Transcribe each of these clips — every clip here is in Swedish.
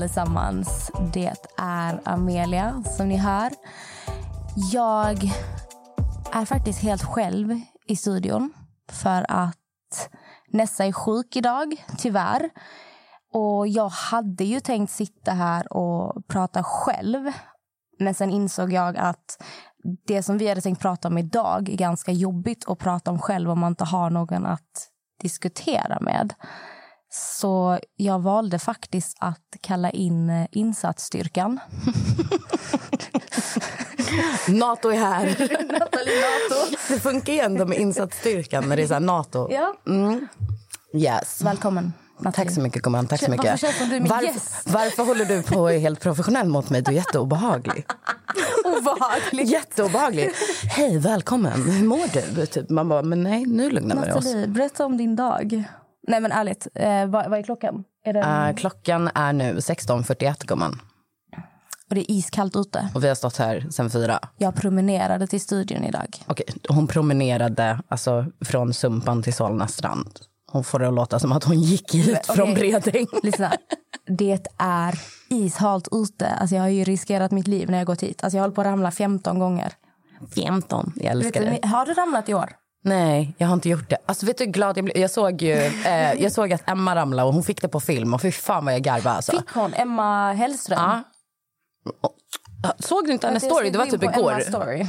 Allesammans. Det är Amelia som ni hör. Jag är faktiskt helt själv i studion för att Nessa är sjuk idag, tyvärr. Och jag hade ju tänkt sitta här och prata själv. Men sen insåg jag att det som vi hade tänkt prata om idag är ganska jobbigt att prata om själv om man inte har någon att diskutera med. Så jag valde faktiskt att kalla in eh, insatsstyrkan. Nato är här. Nato. Det funkar ju ändå med insatsstyrkan när det är så Nato. Ja. Yes. Välkommen, Nathalie. Tack så mycket gumman. Tack så Varför mycket. min gäst? varför håller du på helt professionell mot mig? Du är jätteobehaglig. Obehagligt. Jätteobehaglig. Hej, välkommen. Hur mår du? Typ. Man bara, men nej, nu lugnar vi oss. Nathalie, berätta om din dag. Nej men ärligt, eh, vad, vad är klockan? Är det, Uh, klockan är nu 16.41 gumman. och det är iskallt ute. Och vi har stått här sen fyra. Jag promenerade till studion idag. Okej, hon promenerade alltså, från Sumpan till Solna strand. Hon får det att låta som att hon gick hit Men, från okej. Bredäng. Lyssna. Det är ishalt ute. Alltså jag har ju riskerat mitt liv när jag gått hit. Alltså jag håller på att ramla 15 gånger. 15. Jag Vet älskar du, det. har du ramlat i år? Nej, jag har inte gjort det. Alltså, vet du glad jag blev? Jag såg, ju, eh, jag såg att Emma ramlade och hon fick det på film. Och fy fan vad jag garvade. Alltså. Fick hon Emma Hellström? Ja. Såg du inte hennes story? Det var typ igår. Story.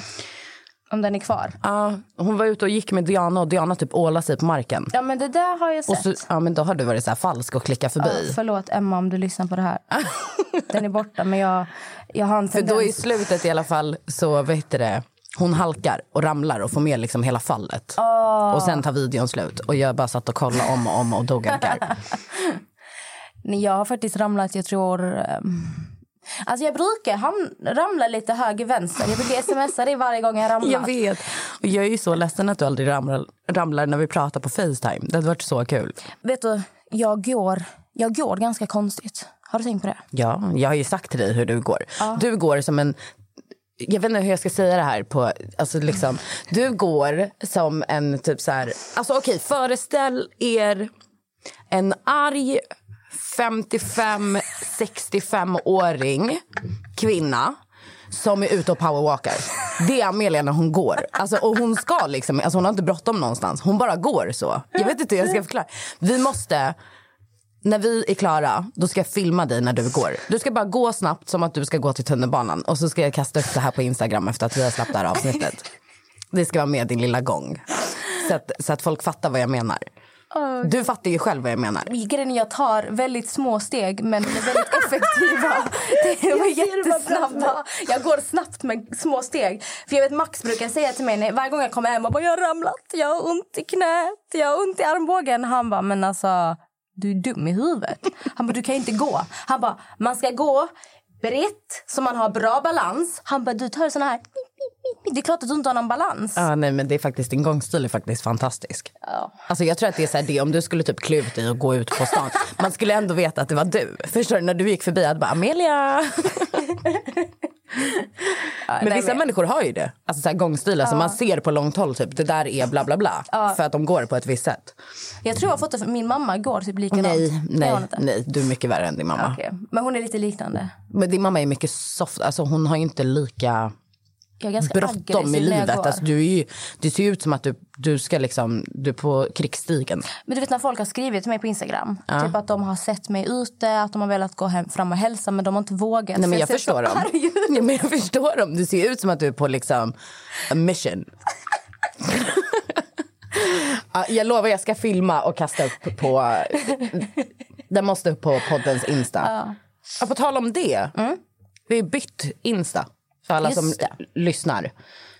Om den är kvar. Ja, hon var ute och gick med Diana och Diana typ ålade sig på marken. Ja men det där har jag sett. så, ja, men då har du varit så här falsk och klickat Ja, förbi. förlåt Emma om du lyssnar på det här. Den är borta men jag, jag har en För då i tendens. slutet i alla fall så vet du det, hon halkar och ramlar och får med liksom hela fallet. Och sen tar videon slut. Och jag bara satt och kollade om och om och dog. Nej, Jag har faktiskt ramlat, jag tror... ehm, Alltså jag brukar ham- ramla lite höger vänster. Jag brukar smsa dig varje gång jag ramlar. Jag vet. Och jag är ju så ledsen att du aldrig ramlar, ramlar när vi pratar på Facetime. Det hade varit så kul. Vet du, jag går, jag går ganska konstigt. Har du tänkt på det? Ja, jag har ju sagt till dig hur du går. Du går som en... Jag vet inte hur jag ska säga det här. på... Alltså liksom, du går som en typ så här... Alltså okej, okay, föreställ er en arg 55-65-åring kvinna som är ute och powerwalkar. Det är Amelia när hon går. Alltså, och hon ska liksom, alltså hon har inte bråttom någonstans. Hon bara går så. Jag vet inte hur jag ska förklara. Vi måste när vi är klara, då ska jag filma dig när du går. Du ska bara gå snabbt som att du ska gå till tunnelbanan. Och så ska jag kasta upp det här på Instagram efter att vi har släppt det här avsnittet. Det ska vara med din lilla gång. Så att, så att folk fattar vad jag menar. Du fattar ju själv vad jag menar. Grejen jag tar väldigt små steg men de är väldigt effektiva. De är jättesnabba. Jag går snabbt med små steg. För jag vet Max brukar säga till mig när, varje gång jag kommer hem och bara, jag har ramlat, jag har ont i knät, jag har ont i armbågen. Han bara, men alltså du är dum i huvudet. Han bara, du kan inte gå. Han bara, man ska gå brett så man har bra balans. Han bara, du tar såna här det är klart att du inte har någon balans. Ja, nej, men det är faktiskt, din gångstil är faktiskt fantastisk. Ja. Alltså, jag tror att det är så här, det, om du skulle typ klä ut dig och gå ut på stan. Man skulle ändå veta att det var du. Förstår du? När du gick förbi, jag bara Amelia. men nej, vissa men- människor har ju det. Alltså så här, gångstil, alltså, man ser på långt håll typ, det där är bla bla bla. För att de går på ett visst sätt. Jag tror jag har fått det för min mamma går typ likadant. Nej, nej, nej, du är mycket värre än din mamma. Okej. Men hon är lite liknande. Men din mamma är mycket soft, alltså hon har ju inte lika Jag är ganska bråttom i jag livet. Alltså, du, är ju, det ser ut som att du, du ska liksom, du är på krigsstigen. Men du vet när folk har skrivit till mig på Instagram. Typ att de har sett mig ute, att de har velat gå hem, fram och hälsa men de har inte vågat. Nej, men jag ser förstår dem. Ja, men jag förstår dem. Du ser ut som att du är på liksom a mission. Ja, jag lovar, jag ska filma och kasta upp på... Den måste upp på poddens Insta. Ja. på tal om det. Vi har bytt Insta för alla Mm. Just som det. lyssnar.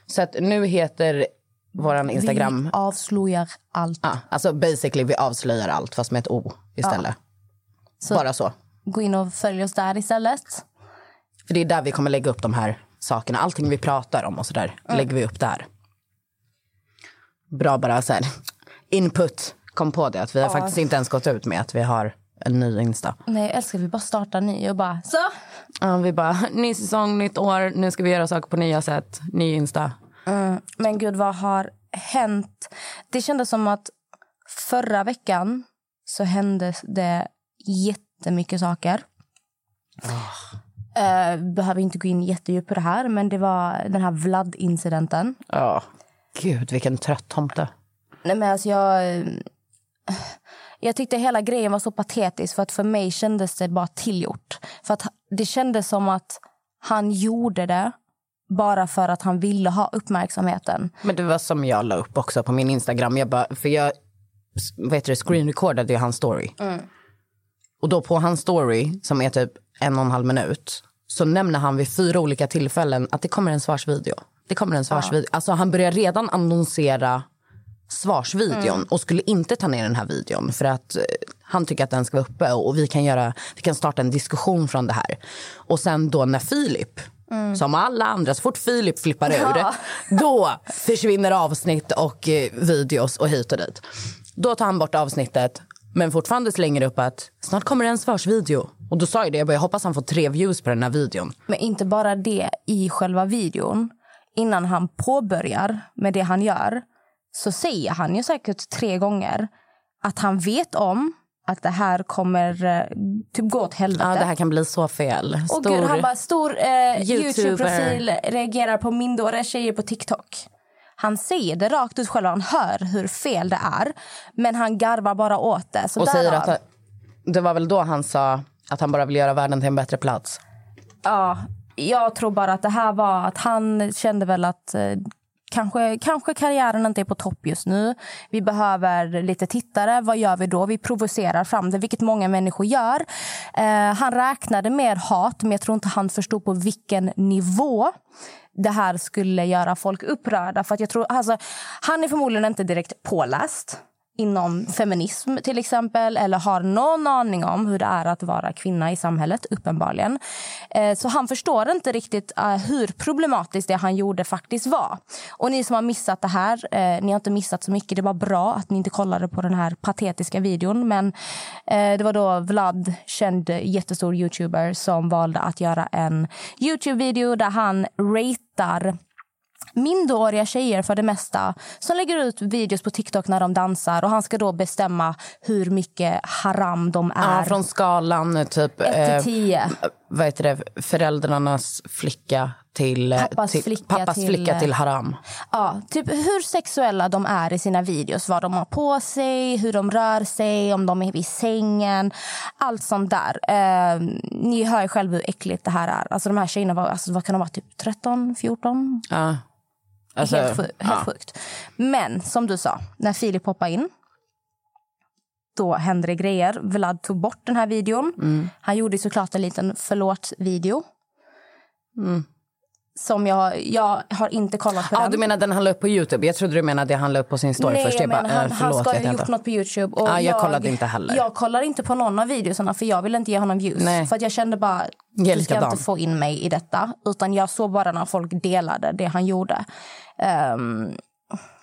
Så att nu heter våran Instagram... Vi avslöjar allt. Ja, alltså basically, vi avslöjar allt fast med ett O istället. Så Bara så. gå in och följ oss där istället. För det är där vi kommer lägga upp de här sakerna. Allting vi pratar om och sådär lägger vi upp där. Bra bara så här. Input kom på det. Att vi har faktiskt inte ens gått ut med att vi har en ny Insta. Nej, jag älskar att vi bara startar ny och bara så. Ja, vi bara, ny säsong, nytt år. Nu ska vi göra saker på nya sätt. Ny Insta. Men gud, vad har hänt? Det kändes som att förra veckan så hände det jättemycket saker. Eh, behöver inte gå in jättedjupt på det här, men det var den här Vlad-incidenten. Ja. Gud, vilken trött tomte. Nej, men alltså jag, eh, jag tyckte hela grejen var så patetisk för att för mig kändes det bara tillgjort. För att det kändes som att han gjorde det bara för att han ville ha uppmärksamheten. Men det var som jag la upp också på min Instagram. Jag bara, för jag vad heter det, screenrecordade ju hans story. Och då på hans story, som är typ en och en halv minut, så nämner han vid fyra olika tillfällen att det kommer en svarsvideo. Det kommer en svarsvideo. Alltså han börjar redan annonsera svarsvideon och skulle inte ta ner den här videon för att eh, han tycker att den ska vara uppe och vi kan, göra, vi kan starta en diskussion från det här. Och sen då när Filip, som alla andra, så fort Filip flippar ur, då försvinner avsnitt och eh, videos och hit och dit. Då tar han bort avsnittet men fortfarande slänger upp att snart kommer det en svarsvideo. Och då sa jag det, jag, bara, jag hoppas han får tre views på den här videon. Men inte bara det i själva videon. Innan han påbörjar med det han gör så säger han ju säkert tre gånger att han vet om att det här kommer eh, typ gå åt helvete. Ja, det här kan bli så fel. Och Stor... gud, han bara, stor eh. Youtube-profil reagerar på minderåriga tjejer på TikTok. Han säger det rakt ut själv, han hör hur fel det är. Men han garvar bara åt det. Så och säger att han- det var väl då han sa att han bara vill göra världen till en bättre plats. Ja, jag tror bara att det här var att han kände väl att eh, kanske, kanske karriären inte är på topp just nu. Vi behöver lite tittare. Vad gör vi då? Vi provocerar fram det, vilket många människor gör. Eh, han räknade med hat, men jag tror inte han förstod på vilken nivå det här skulle göra folk upprörda. För att jag tror, alltså, han är förmodligen inte direkt påläst inom feminism till exempel eller har någon aning om hur det är att vara kvinna i samhället, uppenbarligen. Eh, så han förstår inte riktigt eh, hur problematiskt det han gjorde faktiskt var. Och ni som har missat det här, eh, ni har inte missat så mycket. Det var bra att ni inte kollade på den här patetiska videon. Men det var då Vlad, känd jättestor youtuber, som valde att göra en Youtube-video där han ratear minderåriga tjejer för det mesta som lägger ut videos på TikTok när de dansar och han ska då bestämma hur mycket haram de är. Ja, från skalan typ... 1 till 10. vad heter det? Föräldrarnas flicka till... Pappas till, flicka pappas till- flicka till haram. Ja, typ hur sexuella de är i sina videos. Vad de har på sig, hur de rör sig, om de är vid sängen. Allt sånt där. Eh, ni hör ju själva hur äckligt det här är. Alltså de här tjejerna var, alltså, vad kan de vara, typ 13, 14? Ja. Alltså, helt sju- helt ja. sjukt. Men som du sa, när Filip hoppade in då hände det grejer. Vlad tog bort den här videon. Mm. Han gjorde såklart en liten förlåt-video. Mm. Som jag, jag har inte kollat på Ja, den. du menar den han la upp på Youtube? Jag trodde du menade det han la upp på sin story Nej, först. jag Jag bara, han, eh, han förlåt, ska vet ha jag gjort inte. något på Youtube. Och Ja, jag kollade inte heller. Jag kollar inte på någon av videosarna för jag vill inte ge honom views. Nej. För att jag kände bara, Jag du ska inte få in mig i detta. Utan jag såg bara när folk delade det han gjorde. Ehm,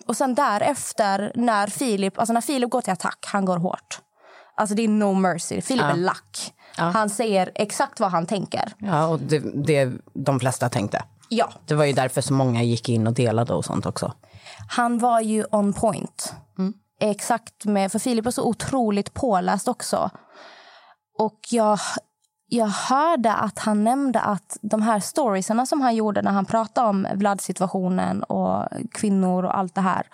och sen därefter, när Filip, alltså när Filip går till attack, han går hårt. Alltså det är no mercy. Filip är lack. Han säger exakt vad han tänker. Ja, och det, det de flesta tänkte. Ja, Det var ju därför så många gick in och delade och sånt också. han var ju on point. Mm. Exakt med, för Filip är så otroligt påläst också. Och jag, jag hörde att han nämnde att de här storiesarna som han gjorde när han pratade om Vlad-situationen och kvinnor och allt det här.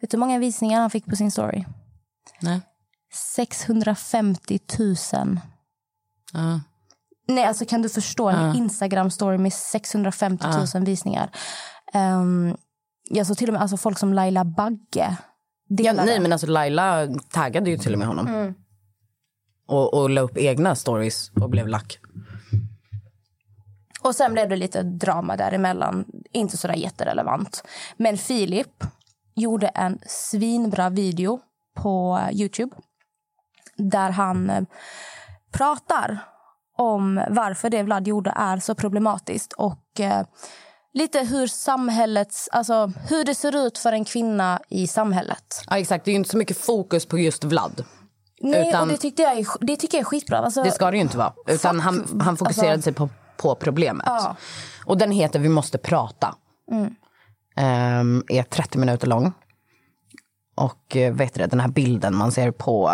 Vet du hur många visningar han fick på sin story? Nej. 650 000. Ja. Nej, alltså kan du förstå en Instagram-story med 650 000 visningar? Um, jag såg till och med alltså, folk som Laila Bagge Ja, nej, men alltså Laila taggade ju till och med honom. Mm. Och, och la upp egna stories och blev lack. Och sen blev det lite drama däremellan. Inte sådär jätterelevant. Men Filip gjorde en svinbra video på Youtube. Där han eh, pratar om varför det Vlad gjorde är så problematiskt. Och eh, lite hur samhällets, alltså hur det ser ut för en kvinna i samhället. Ja, exakt. Det är inte så mycket fokus på just Vlad. Nej, Utan- och det, tyckte jag det tycker jag är skitbra. Alltså, Det ska det ju inte vara. Utan han, han fokuserade Alltså- sig på, på problemet. Ja. Och den heter Vi måste prata. Mm. Ehm, är 30 minuter lång. Och eh, vet du den här bilden man ser på...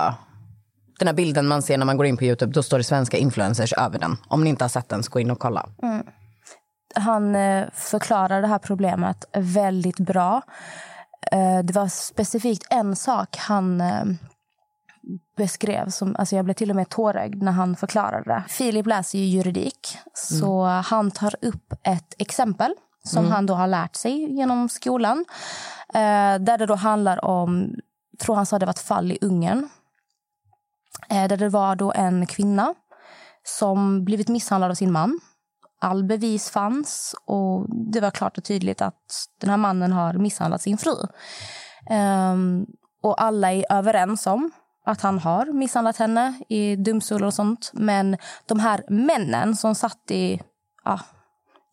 Den här bilden man ser när man går in på Youtube, då står det svenska influencers över den. Om ni inte har sett den, så gå in och kolla. han eh, förklarar det här problemet väldigt bra. Eh, det var specifikt en sak han eh, beskrev. Som, alltså jag blev till och med tårögd när han förklarade det. Filip läser ju juridik, så han tar upp ett exempel som han då har lärt sig genom skolan. Eh, där det då handlar om, tror han sa det var ett fall i Ungern. Eh, där det var då en kvinna som blivit misshandlad av sin man all bevis fanns och det var klart och tydligt att den här mannen har misshandlat sin fru. Ehm, och alla är överens om att han har misshandlat henne i domstolar och sånt. Men de här männen som satt i ja,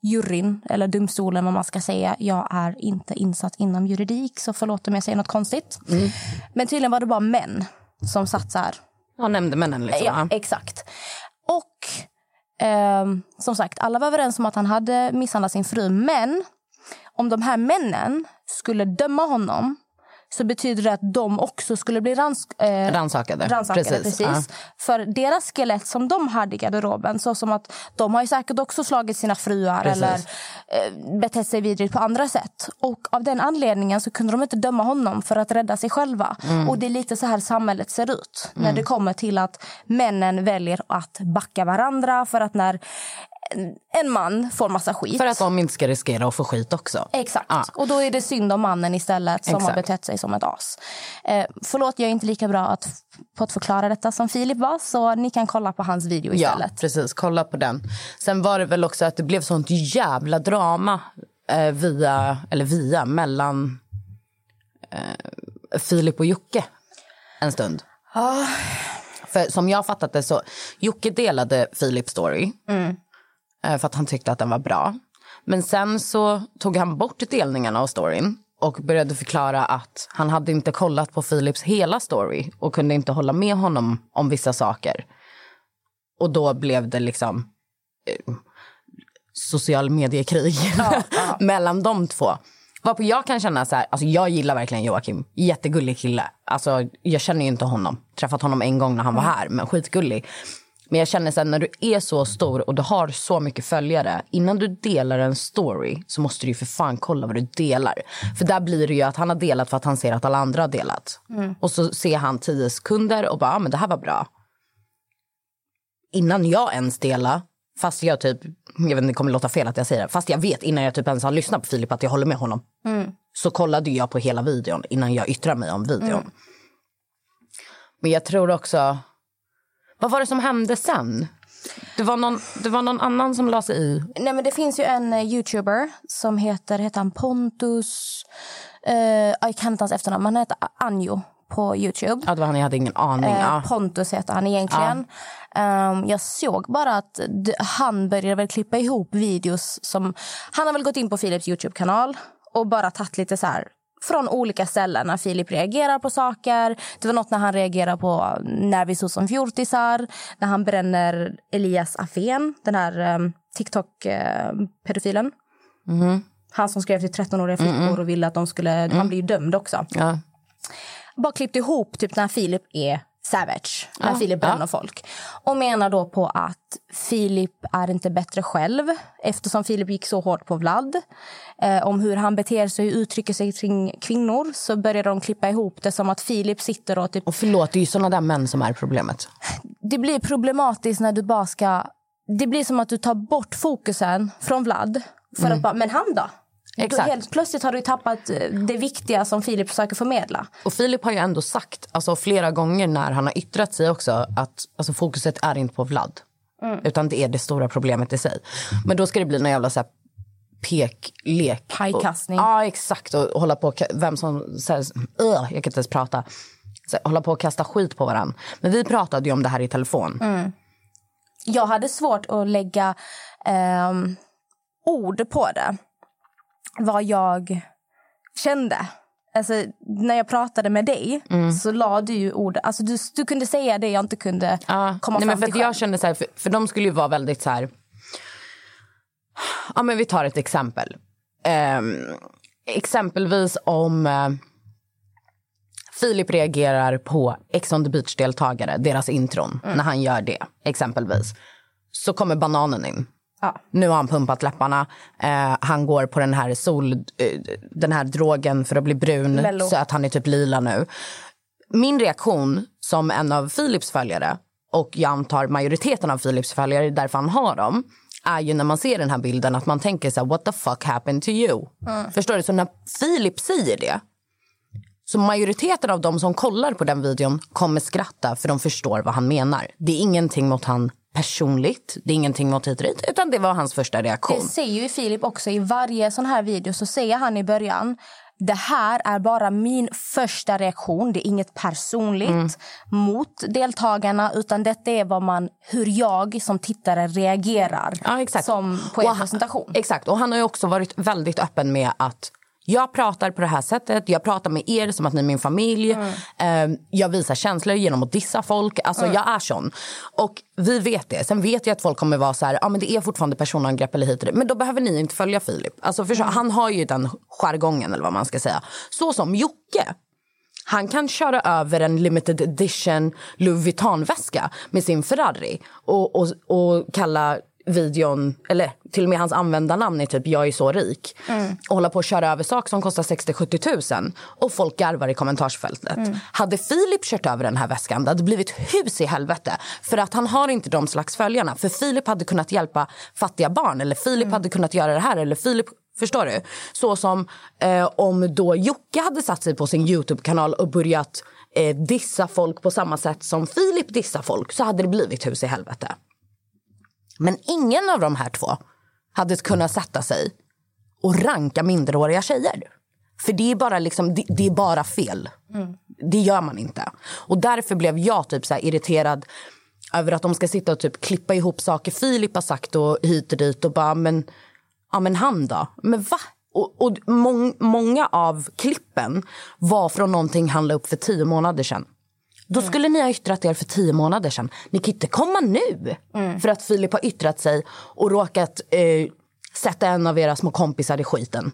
juryn, eller domstolen vad man ska säga. Jag är inte insatt inom juridik, så förlåt om jag säger något konstigt. Men tydligen var det bara män som satt så här Ja, nämnde männen liksom. Ja, exakt. Och ehm, som sagt, alla var överens om att han hade misshandlat sin fru. Men om de här männen skulle döma honom så betyder det att de också skulle bli rans eh, Rannsakade. rannsakade. Precis. Ja. För deras skelett som de hade i garderoben, så som att de har ju säkert också slagit sina fruar Precis. eller eh, betett sig vidrigt på andra sätt. Och av den anledningen så kunde de inte döma honom för att rädda sig själva. Mm. Och det är lite så här samhället ser ut. När det kommer till att männen väljer att backa varandra för att när en- man får massa skit. För att de inte ska riskera att få skit också. Exakt. Ja. Och då är det synd om mannen istället som har Exakt. betett sig som ett as. Eh, förlåt, jag är inte lika bra att, på att förklara detta som Filip var. Så ni kan kolla på hans video Ja, istället. precis. Kolla på den. Sen var det väl också att det blev sånt jävla drama eh, via, eller via, mellan eh, Filip och Jocke en stund. För som jag fattat det så, Jocke delade Filips story eh, för att han tyckte att den var bra. Men sen så tog han bort delningarna av storyn och började förklara att han hade inte kollat på Philips hela story och kunde inte hålla med honom om vissa saker. Och då blev det liksom eh, social mediekrig mellan de två. Varpå jag kan känna så här, alltså jag gillar verkligen Joakim. Jättegullig kille. Alltså jag känner ju inte honom. Träffat honom en gång när han var här, men skitgullig. Men jag känner sen när du är så stor och du har så mycket följare. Innan du delar en story så måste du ju för fan kolla vad du delar. För där blir det ju att han har delat för att han ser att alla andra har delat. Och så ser han tio sekunder och bara, ah, men det här var bra innan jag ens delar, fast jag typ, jag vet inte, det kommer låta fel att jag säger det, fast jag vet innan jag typ ens har lyssnat på Filip att jag håller med honom. Så kollade jag på hela videon innan jag yttrar mig om videon. Men jag tror också, vad var det som hände sen? Det var någon, det var någon annan som la sig i. Nej, men det finns ju en eh, youtuber som heter, heter han Pontus... Eh, jag kan inte hans efternamn, men han heter Anjo på Youtube. Ja, det var han, jag hade ingen aning. Eh, Ja. Pontus heter han egentligen. Ehm, jag såg bara att han började väl klippa ihop videos som... Han har väl gått in på Philips Youtube-kanal och bara tagit lite så här från olika ställen när Filip reagerar på saker. Det var något när han reagerar på när vi såg som fjortisar. När han bränner Elias Afén, den här um, TikTok-pedofilen. Han som skrev till 13-åriga flickor och ville att de skulle... Han blir ju dömd också Ja. bara klippt ihop typ när Filip är savage, när Filip bränner folk. Och menar då på att Filip är inte bättre själv eftersom Filip gick så hårt på Vlad. Eh, om hur han beter sig och uttrycker sig kring kvinnor så börjar de klippa ihop det som att Filip sitter och typ... Och förlåt, det är ju såna där män som är problemet. Det blir problematiskt när du bara ska... Det blir som att du tar bort fokusen från Vlad för att bara, men han då? Då Exakt. helt plötsligt har du tappat eh, det viktiga som Filip försöker förmedla. Och Filip har ju ändå sagt alltså, flera gånger när han har yttrat sig också att alltså, fokuset är inte på Vlad. Utan det är det stora problemet i sig. Men då ska det bli någon jävla så här, peklek. Pajkastning. Och- Ja, exakt. Och, och hålla på, vem som, så här, öh, jag kan inte ens prata. Så, hålla på och kasta skit på varandra. Men vi pratade ju om det här i telefon. Jag hade svårt att lägga ehm, ord på det. Vad jag kände. Alltså, när jag pratade med dig så la du ju ord. Alltså, du, du kunde säga det jag inte kunde Ja, komma nej, fram men för till jag kände så här, för, för de skulle ju vara väldigt så här... Ja, men vi tar ett exempel. Ehm, exempelvis om eh, Filip reagerar på Ex on the beach-deltagare, deras intron, Mm. när han gör det, exempelvis. Så kommer bananen in. Ja. Nu har han pumpat läpparna. Eh, han går på den här, sol, eh, den här drogen för att bli brun, Mello. så att han är typ lila nu. Min reaktion som en av Philips följare och jag antar majoriteten av Philips följare, därför han har dem är ju när man ser den här bilden att man tänker så här, what the fuck happened to you? Förstår du? Så när Filip säger det så majoriteten av de som kollar på den videon kommer skratta för de förstår vad han menar. Det är ingenting mot han personligt, det är ingenting mot hit dit, utan det var hans första reaktion. Det säger ju Filip också i varje sån här video så säger han i början det här är bara min första reaktion. Det är inget personligt Mm. mot deltagarna utan detta är vad man, hur jag som tittare reagerar Ja, som på Och er han- presentation. Exakt, och han har ju också varit väldigt öppen med att jag pratar på det här sättet, jag pratar med er som att ni är min familj. Eh, jag visar känslor genom att dissa folk. Alltså jag är sån. Och vi vet det. Sen vet jag att folk kommer vara så här, ja men det är fortfarande personangrepp eller hit. Men då behöver ni inte följa Filip. Alltså förstå, Han har ju den jargongen eller vad man ska säga. Så som Jocke. Han kan köra över en limited edition Louis Vuitton-väska med sin Ferrari och, och, och kalla videon, eller till och med hans användarnamn är typ jag är så rik. Och hålla på att köra över saker som kostar 60-70 tusen. Och folk garvar i kommentarsfältet. Hade Filip kört över den här väskan, det hade blivit hus i helvete. För att han har inte de slags följarna. För Filip hade kunnat hjälpa fattiga barn. Eller Filip hade kunnat göra det här. Eller Filip Förstår du? Så som eh, om då Jocke hade satt sig på sin Youtube-kanal och börjat eh, dissa folk på samma sätt som Filip dissar folk så hade det blivit hus i helvete. Men ingen av de här två hade kunnat sätta sig och ranka minderåriga tjejer. För det är bara, liksom, det, det är bara fel. Det gör man inte. Och därför blev jag typ så irriterad över att de ska sitta och typ klippa ihop saker Filip har sagt och hit och dit och bara men, ja men han då? Men va? Och, och mång, många av klippen var från någonting han la upp för tio månader sedan. Då skulle ni ha yttrat er för tio månader sedan. Ni kan inte komma nu för att Filip har yttrat sig och råkat eh, sätta en av era små kompisar i skiten.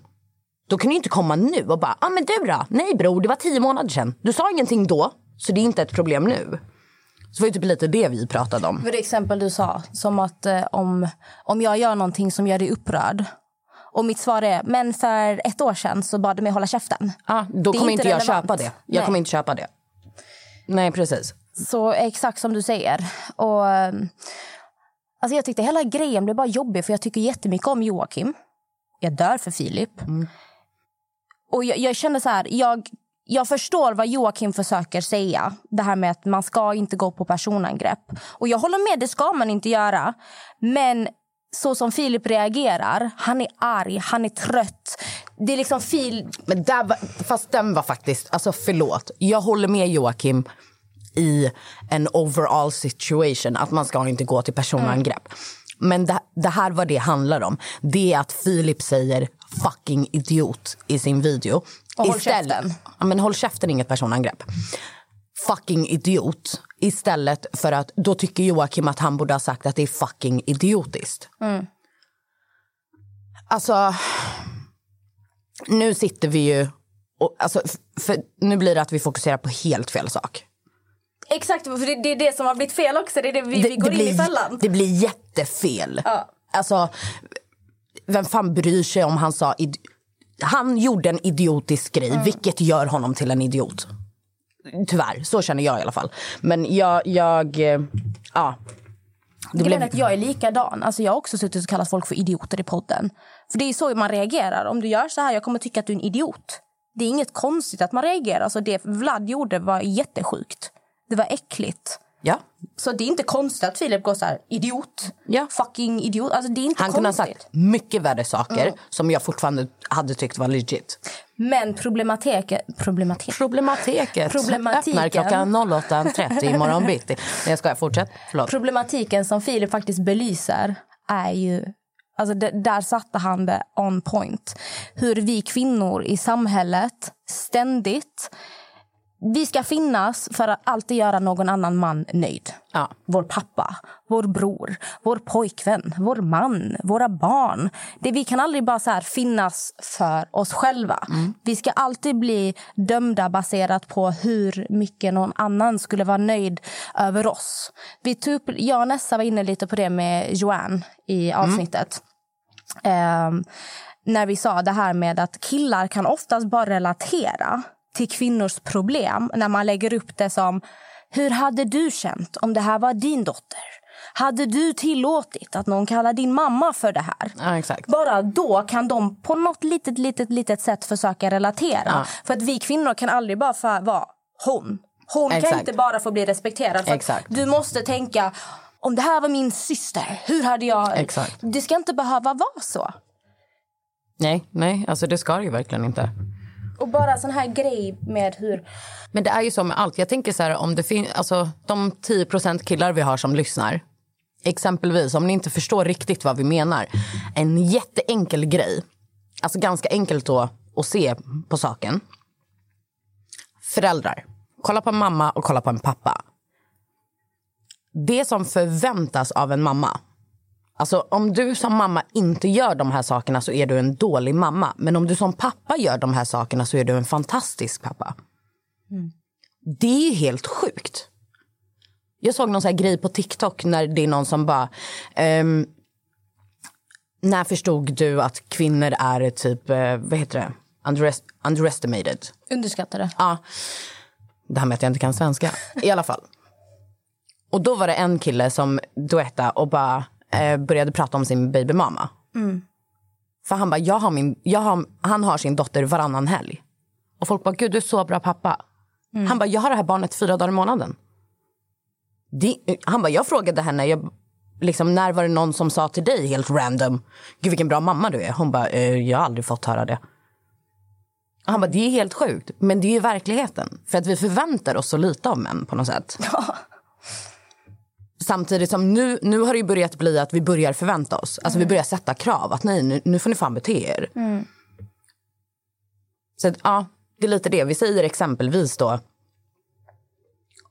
Då kan ni inte komma nu och bara, ah, men du då? Nej bror, det var tio månader sedan. Du sa ingenting då, så det är inte ett problem nu. Så det var ju typ lite det vi pratade om. För det exempel du sa, som att eh, om, om jag gör någonting som gör dig upprörd och mitt svar är, men för ett år sedan så bad du mig hålla käften. Ah, då Det kommer inte inte jag relevant. köpa det. Jag Nej. kommer inte köpa det. Nej, precis. Så exakt som du säger. Och, alltså jag tyckte hela grejen blev bara jobbig för jag tycker jättemycket om Joakim. Jag dör för Filip. Och jag, jag kände så här, jag, jag förstår vad Joakim försöker säga. Det här med att man ska inte gå på personangrepp. Och jag håller med, det ska man inte göra. Men så som Filip reagerar, han är arg, han är trött. Det är liksom Fil... Men där var, fast den var faktiskt, alltså förlåt. Jag håller med Joakim i en overall situation, att man ska inte gå till personangrepp. Men det, det här vad det handlar om, det är att Filip säger fucking idiot i sin video. Och håll käften. Ja, men håll käften, inget personangrepp. Fucking idiot. Istället för att då tycker Joakim att han borde ha sagt att det är fucking idiotiskt. Alltså, nu sitter vi ju... Och, alltså, för, nu blir det att vi fokuserar på helt fel sak. Exakt, för det, det är det som har blivit fel också. Det är det vi, vi går in blir, i fällan. Det blir jättefel. Ja. Alltså, vem fan bryr sig om han sa... Han gjorde en idiotisk grej, Mm. vilket gör honom till en idiot. Tyvärr, så känner jag i alla fall. Men jag... jag eh, ja. Det blev... att jag är likadan. Alltså jag har också suttit och kallat folk för idioter i podden. För det är så man reagerar. Om du gör så här, jag kommer tycka att du är en idiot. Det är inget konstigt att man reagerar. Alltså det Vlad gjorde var jättesjukt. Det var äckligt. Ja. Så det är inte konstigt att Filip går så här, idiot. Ja. Fucking idiot. Alltså det är inte Han kunde ha sagt mycket värre saker som jag fortfarande hade tyckt var legit. Men problematiken... Problematik. Problematiken. Problematiken. Öppnar klockan 08.30 imorgon bitti. Nej, jag skojar. Fortsätt. Förlåt. Problematiken som Filip faktiskt belyser är ju... Alltså där satte han det on point. Hur vi kvinnor i samhället ständigt... Vi ska finnas för att alltid göra någon annan man nöjd. Ja. Vår pappa, vår bror, vår pojkvän, vår man, våra barn. Det, vi kan aldrig bara så finnas för oss själva. Vi ska alltid bli dömda baserat på hur mycket någon annan skulle vara nöjd över oss. Vi tog upp, jag och Nessa var inne lite på det med Joanne i avsnittet. Ehm, när vi sa det här med att killar kan oftast bara relatera till kvinnors problem när man lägger upp det som hur hade du känt om det här var din dotter? Hade du tillåtit att någon kallar din mamma för det här? Ja. Bara då kan de på något litet, litet, litet sätt försöka relatera. Ja. För att vi kvinnor kan aldrig bara vara hon. Hon kan Exakt. inte bara få bli respekterad. Du måste tänka, om det här var min syster, hur hade jag... Exakt. Det ska inte behöva vara så. Nej, nej, alltså det ska det ju verkligen inte. Och bara sån här grej med hur... Men det är ju så med allt. Jag tänker så här, om det finns, alltså de 10% killar vi har som lyssnar. Exempelvis, om ni inte förstår riktigt vad vi menar. En jätteenkel grej, alltså ganska enkelt då att se på saken. Föräldrar, kolla på en mamma och kolla på en pappa. Det som förväntas av en mamma Alltså om du som mamma inte gör de här sakerna så är du en dålig mamma. Men om du som pappa gör de här sakerna så är du en fantastisk pappa. Det är helt sjukt. Jag såg någon här grej på TikTok när det är någon som bara... ehm, när förstod du att kvinnor är typ, eh, vad heter det? Underest- underestimated. Underskattade. Ja. Det här med att jag inte kan svenska. I alla fall. Och då var det en kille som duetta och bara eh, började prata om sin babymamma. För han bara, jag har min, jag har, han har sin dotter varannan helg. Och folk bara, gud du är så bra pappa. Han bara, jag har det här barnet fyra dagar i månaden. Det, han bara, jag frågade henne, jag, liksom, när var det någon som sa till dig helt random, gud vilken bra mamma du är. Hon bara, eh, jag har aldrig fått höra det. Han bara, det är helt sjukt. Men det är verkligheten. För att vi förväntar oss så lite av män på något sätt. Samtidigt som nu, nu har det börjat bli att vi börjar förvänta oss. Alltså vi börjar sätta krav. Att nej, nu, nu får ni fan bete er. Så att, ja, det är lite det. Vi säger exempelvis då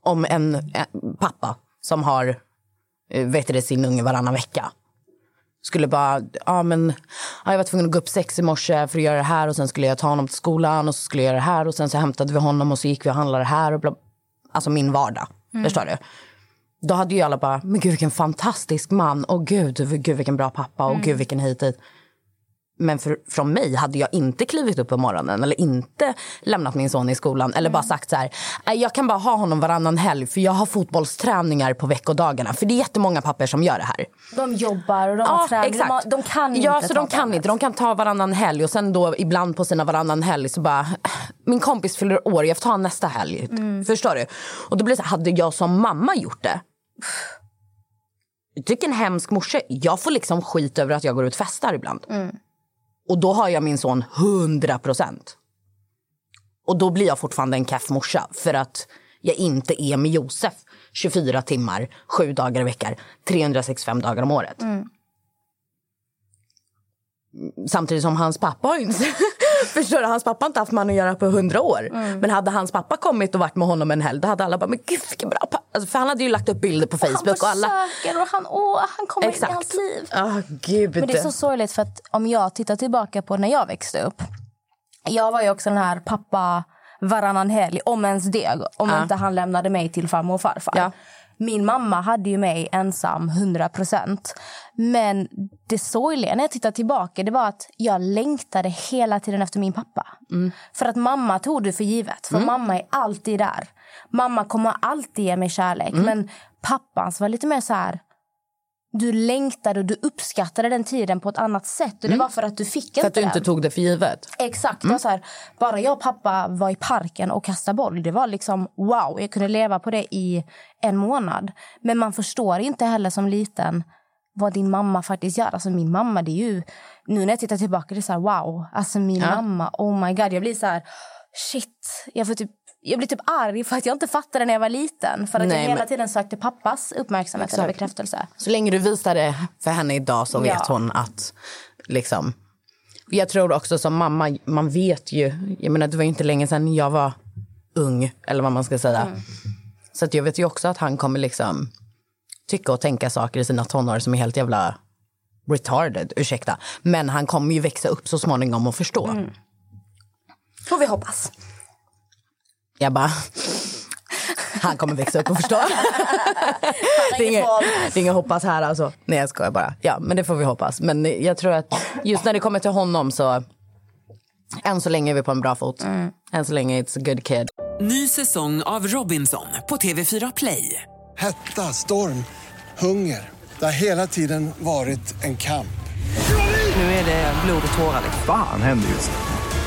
om en, en pappa som har eh, vet det, sin unge varannan vecka skulle bara, ja men ja, jag var tvungen att gå upp sex i morse för att göra det här och sen skulle jag ta honom till skolan och så skulle jag göra det här och sen så hämtade vi honom och så gick vi och handlade det här och bla, alltså min vardag. Förstår du? Då hade ju alla bara, men gud vilken fantastisk man. Och gud, gud vilken bra pappa. Och gud vilken hit dit. Men för, från mig hade jag inte klivit upp på morgonen eller inte lämnat min son i skolan eller bara sagt så här, "Nej, jag kan bara ha honom varannan helg för jag har fotbollsträningar på veckodagarna. För det är jättemånga papper som gör det här. De jobbar och de har träning. De, har, de kan inte Ja, så de kan inte. De kan ta varannan helg och sen då ibland på sina varannan helg så bara, min kompis fyller år, jag får ta nästa helg. Förstår du? Och då blir det så här, hade jag som mamma gjort det? Vilken hemsk morsa. Jag får liksom skit över att jag går ut och festar ibland. Och då har jag min son 100 procent. Och då blir jag fortfarande en keff morsa för att jag inte är med Josef 24 timmar, sju dagar i veckan, 365 dagar om året. Samtidigt som hans pappa har inte... Förstår du? Hans pappa har inte haft med honom att göra på hundra år. Men hade hans pappa kommit och varit med honom en helg då hade alla bara, men gud vilken bra pappa. Alltså, för han hade ju lagt upp bilder på Han Facebook och alla... försöker och han, åh, han kommer in i Exakt. hans liv. Ah, gud. Men det är så sorgligt för att om jag tittar tillbaka på när jag växte upp. Jag var ju också den här pappa varannan helg, om ens det. Om Ja. inte han lämnade mig till farmor och farfar. Ja. Min mamma hade ju mig ensam 100 procent. Men det sorgliga när jag tittar tillbaka det var att jag längtade hela tiden efter min pappa. För att mamma tog det för givet. För mamma är alltid där. Mamma kommer alltid ge mig kärlek. Men pappans var lite mer så här... du längtade och du uppskattade den tiden på ett annat sätt. Och det var för att du fick Mm. För inte att du inte den. tog det för givet. Exakt. Var så här, bara jag och pappa var i parken och kastade boll. Det var liksom wow. Jag kunde leva på det i en månad. Men man förstår inte heller som liten vad din mamma faktiskt gör. Alltså min mamma, det är ju... Nu när jag tittar tillbaka, det är så här wow. Alltså min Ja. mamma, oh my god. Jag blir så här, shit. Jag får typ... Jag blir typ arg för att jag inte fattade när jag var liten. För att Nej, jag hela men- tiden sökte pappas uppmärksamhet eller Exakt. bekräftelse. Så länge du visar det för henne idag så vet Ja. hon att liksom. Jag tror också som mamma, man vet ju. Jag menar det var ju inte länge sedan jag var ung eller vad man ska säga. Mm. Så att jag vet ju också att han kommer liksom tycka och tänka saker i sina tonår som är helt jävla retarded, ursäkta. Men han kommer ju växa upp så småningom och förstå. Mm. Får vi hoppas. Jag bara, han kommer växa upp och förstå. det, är inget, det är inget hoppas här alltså. Nej jag skojar bara. Ja men det får vi hoppas. Men jag tror att just när det kommer till honom så än så länge är vi på en bra fot. Än så länge it's a good kid. Ny säsong av Robinson på TV4 Play. Hetta, storm, hunger. Det har hela tiden varit en kamp. Nu är det blod och tårar. liksom. Fan händer just nu.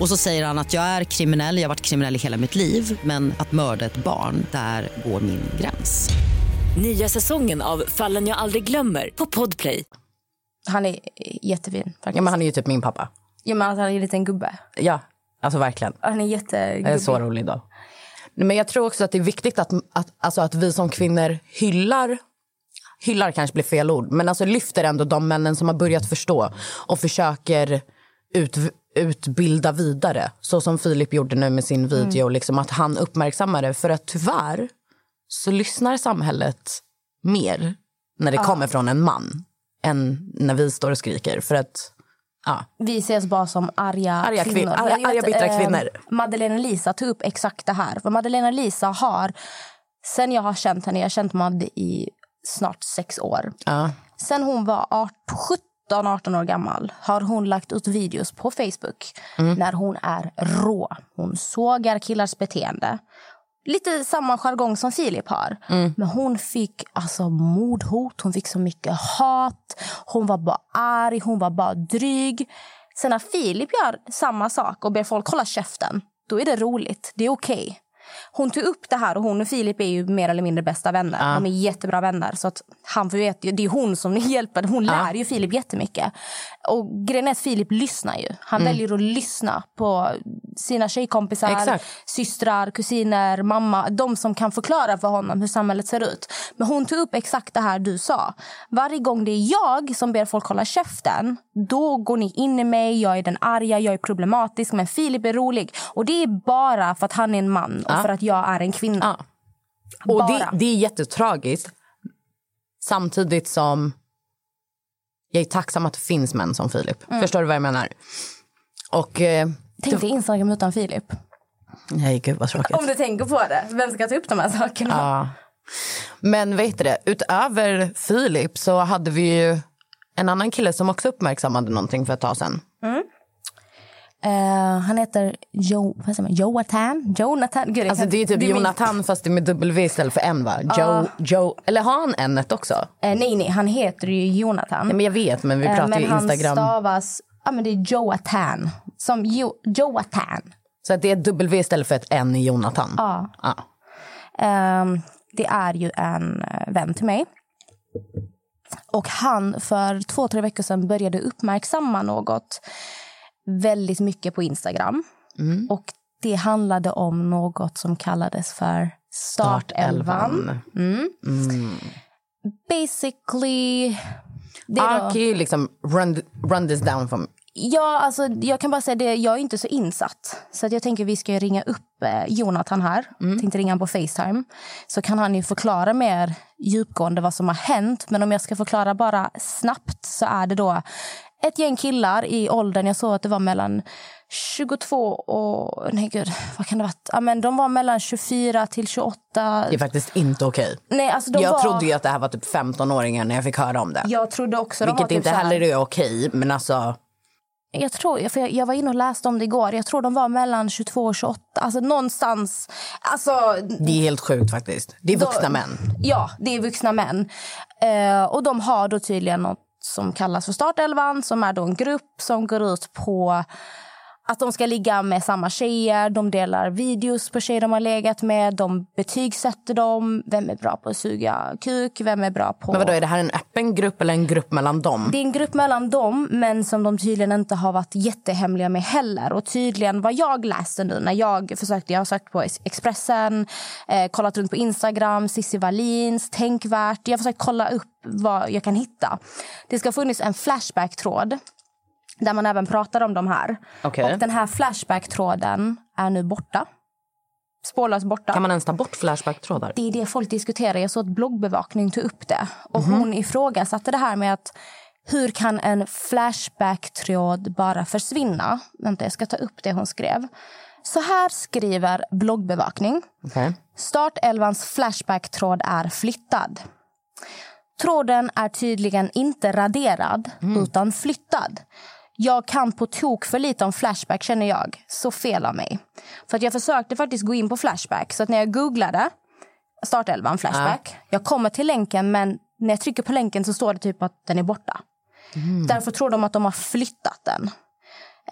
Och så säger han att jag är kriminell, jag har varit kriminell i hela mitt liv men att mörda ett barn, där går min gräns. Nya säsongen av Fallen jag aldrig glömmer på Podplay. Han är jättefin. Faktiskt. Ja men han är ju typ min pappa. Ja, men han är en liten gubbe. Ja, alltså verkligen. Han är jättegubbig. Jag är så rolig då. Men jag tror också att det är viktigt att, att, alltså att vi som kvinnor hyllar hyllar kanske blir fel ord, men alltså lyfter ändå de männen som har börjat förstå och försöker ut, utbilda vidare. Så som Filip gjorde nu med sin video, liksom att han uppmärksammar det. För att tyvärr så lyssnar samhället mer när det kommer från en man än när vi står och skriker. För att, ja. Vi ses bara som arga, Arga kvin- kvinnor. arga- Jag vet, arga, bittra eh, kvinnor. Madeleine Lisa tog upp exakt det här. För Madeleine Lisa har, sen jag har känt henne, jag har känt Madde i snart sex år. Ja. Sen hon var 17-18 år gammal har hon lagt ut videos på Facebook när hon är rå. Hon sågar killars beteende. Lite samma jargong som Filip har. Men hon fick alltså mordhot, hon fick så mycket hat. Hon var bara arg, hon var bara dryg. Sen när Filip gör samma sak och ber folk hålla käften, då är det roligt. Det är okej. Hon tog upp det här och hon och Filip är ju mer eller mindre bästa vänner. De är jättebra vänner. Så att han vet ju, det är hon som hjälper. Hon lär ju Filip jättemycket. Och grejen är att Filip lyssnar ju. Han väljer att lyssna på sina tjejkompisar, Exakt. systrar, kusiner, mamma. De som kan förklara för honom hur samhället ser ut. Men hon tog upp exakt det här du sa. Varje gång det är jag som ber folk hålla käften, då går ni in i mig. Jag är den arga, jag är problematisk. Men Filip är rolig. Och det är bara för att han är en man och för att jag är en kvinna. Ja. Och det, det är jättetragiskt. Samtidigt som jag är tacksam att det finns män som Filip. Förstår du vad jag menar? Och... Eh, Tänk dig Instagram utan Filip. nej, gud vad tråkigt. Om du tänker på det. Vem ska ta upp de här sakerna? Ja. Men vad heter det? Utöver Filip så hade vi ju en annan kille som också uppmärksammade någonting för ett tag sedan. Eh, han heter jo, vad säger man? Jonathan. Jonathan. Gud, Alltså det är typ min- Jonathan fast det är med W istället för N va? Joe, Joe, eller har han N också? Eh, nej, nej, han heter ju Jonathan. Nej, men jag vet men vi Eh, pratar men ju Instagram. han stavas... Ja, men det är Jonathan. Som jo, Jonathan. Så att det är W istället för ett N i Jonathan. Ja. Ja. Ehm, det är ju en vän till mig. Och han för två, tre veckor sedan började uppmärksamma något väldigt mycket på Instagram. Och det handlade om något som kallades för startelvan. Mm. Basically... Det är Ja, då- liksom run, run this down from... Ja, alltså, jag kan bara säga det, jag är inte så insatt. Så att jag tänker vi ska ringa upp eh, Jonathan här. Tänkte ringa på Facetime. Så kan han ju förklara mer djupgående vad som har hänt. Men om jag ska förklara bara snabbt så är det då ett gäng killar i åldern, jag såg att det var mellan 22 och... Nej gud, vad kan det vara? Ja, men de var mellan 24 till 28. Det är faktiskt inte okej. Nej, alltså de jag var... trodde ju att det här var typ 15-åringar när jag fick höra om det. Jag trodde också Vilket typ inte heller är okej, men alltså... Jag, tror, för jag, jag var inne och läste om det igår. Jag tror de var mellan 22 och 28. Alltså någonstans... Alltså, Det är helt sjukt faktiskt. Det är vuxna Då- män. Ja, det är vuxna män. Eh, och de har då tydligen något som kallas för startelvan som är då en grupp som går ut på att de ska ligga med samma tjejer. De delar videos på tjejer de har legat med. De betygsätter dem. Vem är bra på att suga kuk? Vem är bra på... Men vadå, är det här en öppen grupp eller en grupp mellan dem? Det är en grupp mellan dem, men som de tydligen inte har varit jättehemliga med heller. Och tydligen vad jag läste nu när jag försökte, jag har sökt på Expressen, eh, kollat runt på Instagram, Cissi Wallins, Tänkvärt. Jag har försökt kolla upp vad jag kan hitta. Det ska ha funnits en Flashback-tråd där man även pratar om de här. Okej. Och den här Flashback-tråden är nu borta. Spårlöst borta. Kan man ens ta bort Flashback-trådar? Det är det folk diskuterar. Jag såg att bloggbevakning tog upp det. Och Mhm. hon ifrågasatte det här med att hur kan en Flashback-tråd bara försvinna? Vänta, jag ska ta upp det hon skrev. Så här skriver bloggbevakning. Okej. Startelvans Flashback-tråd är flyttad. Tråden är tydligen inte raderad, utan flyttad. Jag kan på tok för lite om Flashback, känner jag. Så fel av mig. För att jag försökte faktiskt gå in på Flashback. Så att när jag googlade startelvan Flashback, jag kommer till länken men när jag trycker på länken så står det typ att den är borta. Därför tror de att de har flyttat den.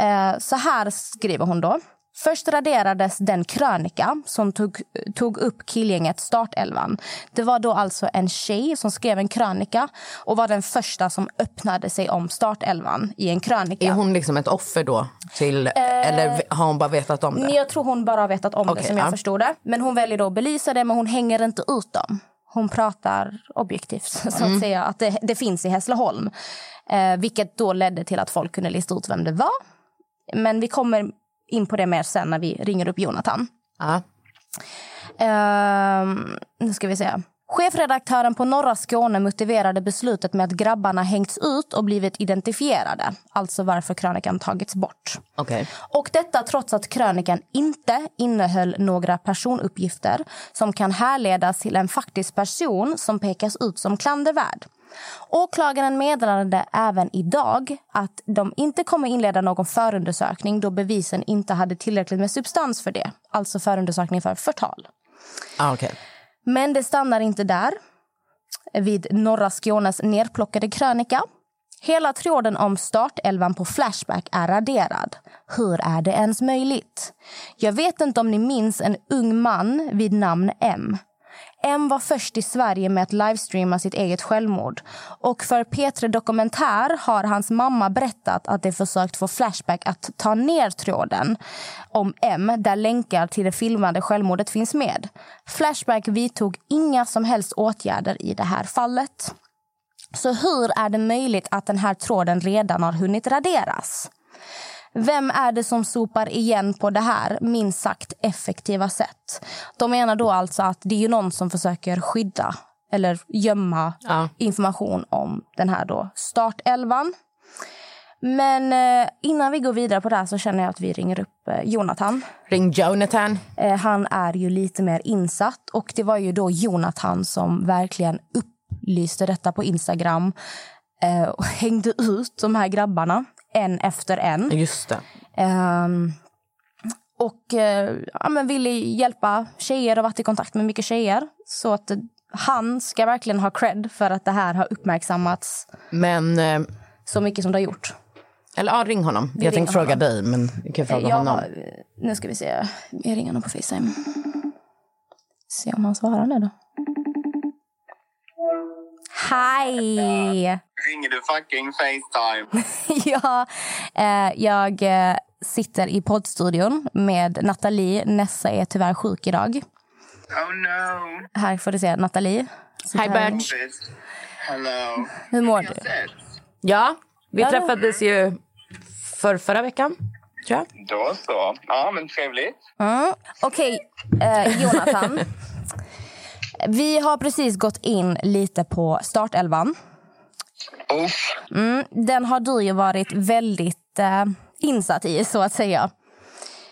Eh, så här skriver hon då. Först raderades den krönika som tog, tog upp killgänget Startelvan. Det var då alltså en tjej som skrev en krönika och var den första som öppnade sig om Startelvan i en krönika. Är hon liksom ett offer då? Till, eller har hon bara vetat om Men det? Jag tror hon bara har vetat om Okej, det som jag ja. förstod det. Men hon väljer då att belysa det men hon hänger inte ut dem. Hon pratar objektivt så att Mm. säga att det, det finns i Hässleholm. Eh, vilket då ledde till att folk kunde lista ut vem det var. Men vi kommer in på det mer sen när vi ringer upp Jonathan. Ja. Ehm, nu ska vi se. Chefredaktören på Norra Skåne motiverade beslutet med att grabbarna hängts ut och blivit identifierade. Alltså varför krönikan tagits bort. Okej. Och detta trots att krönikan inte innehöll några personuppgifter som kan härledas till en faktisk person som pekas ut som klandervärd. Åklagaren meddelade även idag att de inte kommer inleda någon förundersökning då bevisen inte hade tillräckligt med substans för det. Alltså förundersökning för förtal. Ah, okej. Men det stannar inte där. Vid norra Skånes nerplockade krönika. Hela tråden om startelvan på Flashback är raderad. Hur är det ens möjligt? Jag vet inte om ni minns en ung man vid namn M. M var först i Sverige med att livestreama sitt eget självmord. Och för P3 Dokumentär har hans mamma berättat att de försökt få Flashback att ta ner tråden om M där länkar till det filmade självmordet finns med. Flashback vidtog inga som helst åtgärder i det här fallet. Så hur är det möjligt att den här tråden redan har hunnit raderas? Vem är det som sopar igen på det här minst sagt effektiva sätt? De menar då alltså att det är någon som försöker skydda eller gömma Ja. information om den här då startelvan. Men eh, innan vi går vidare på det här så känner jag att vi ringer upp eh, Jonathan. Ring Jonathan. Eh, han är ju lite mer insatt och det var ju då Jonathan som verkligen upplyste detta på Instagram och hängde ut de här grabbarna en efter en. Just. Ehm, och eh, ja, men ville hjälpa tjejer och varit i kontakt med mycket tjejer. Så att eh, han ska verkligen ha cred för att det här har uppmärksammats Men... Eh, så mycket som det har gjort. eller ja, ring honom. Vi jag tänkte fråga honom. dig, men vi kan fråga jag, honom. nu ska vi se. Jag ringer honom på Facetime. Se om han svarar nu då. Hej! Ringer du fucking Facetime? ja, eh, jag eh, sitter i poddstudion med Nathalie. Nessa är tyvärr sjuk idag. Oh no. Här får du se Nathalie. här. Bert. Hello. Hur mår du? Ja, vi Ja, träffades ju för förra veckan, tror jag. Då så. Ja, men trevligt. Mm. Okej, eh, Jonathan. Vi har precis gått in lite på startelvan. Mm, den har du ju varit väldigt eh, insatt i, så att säga.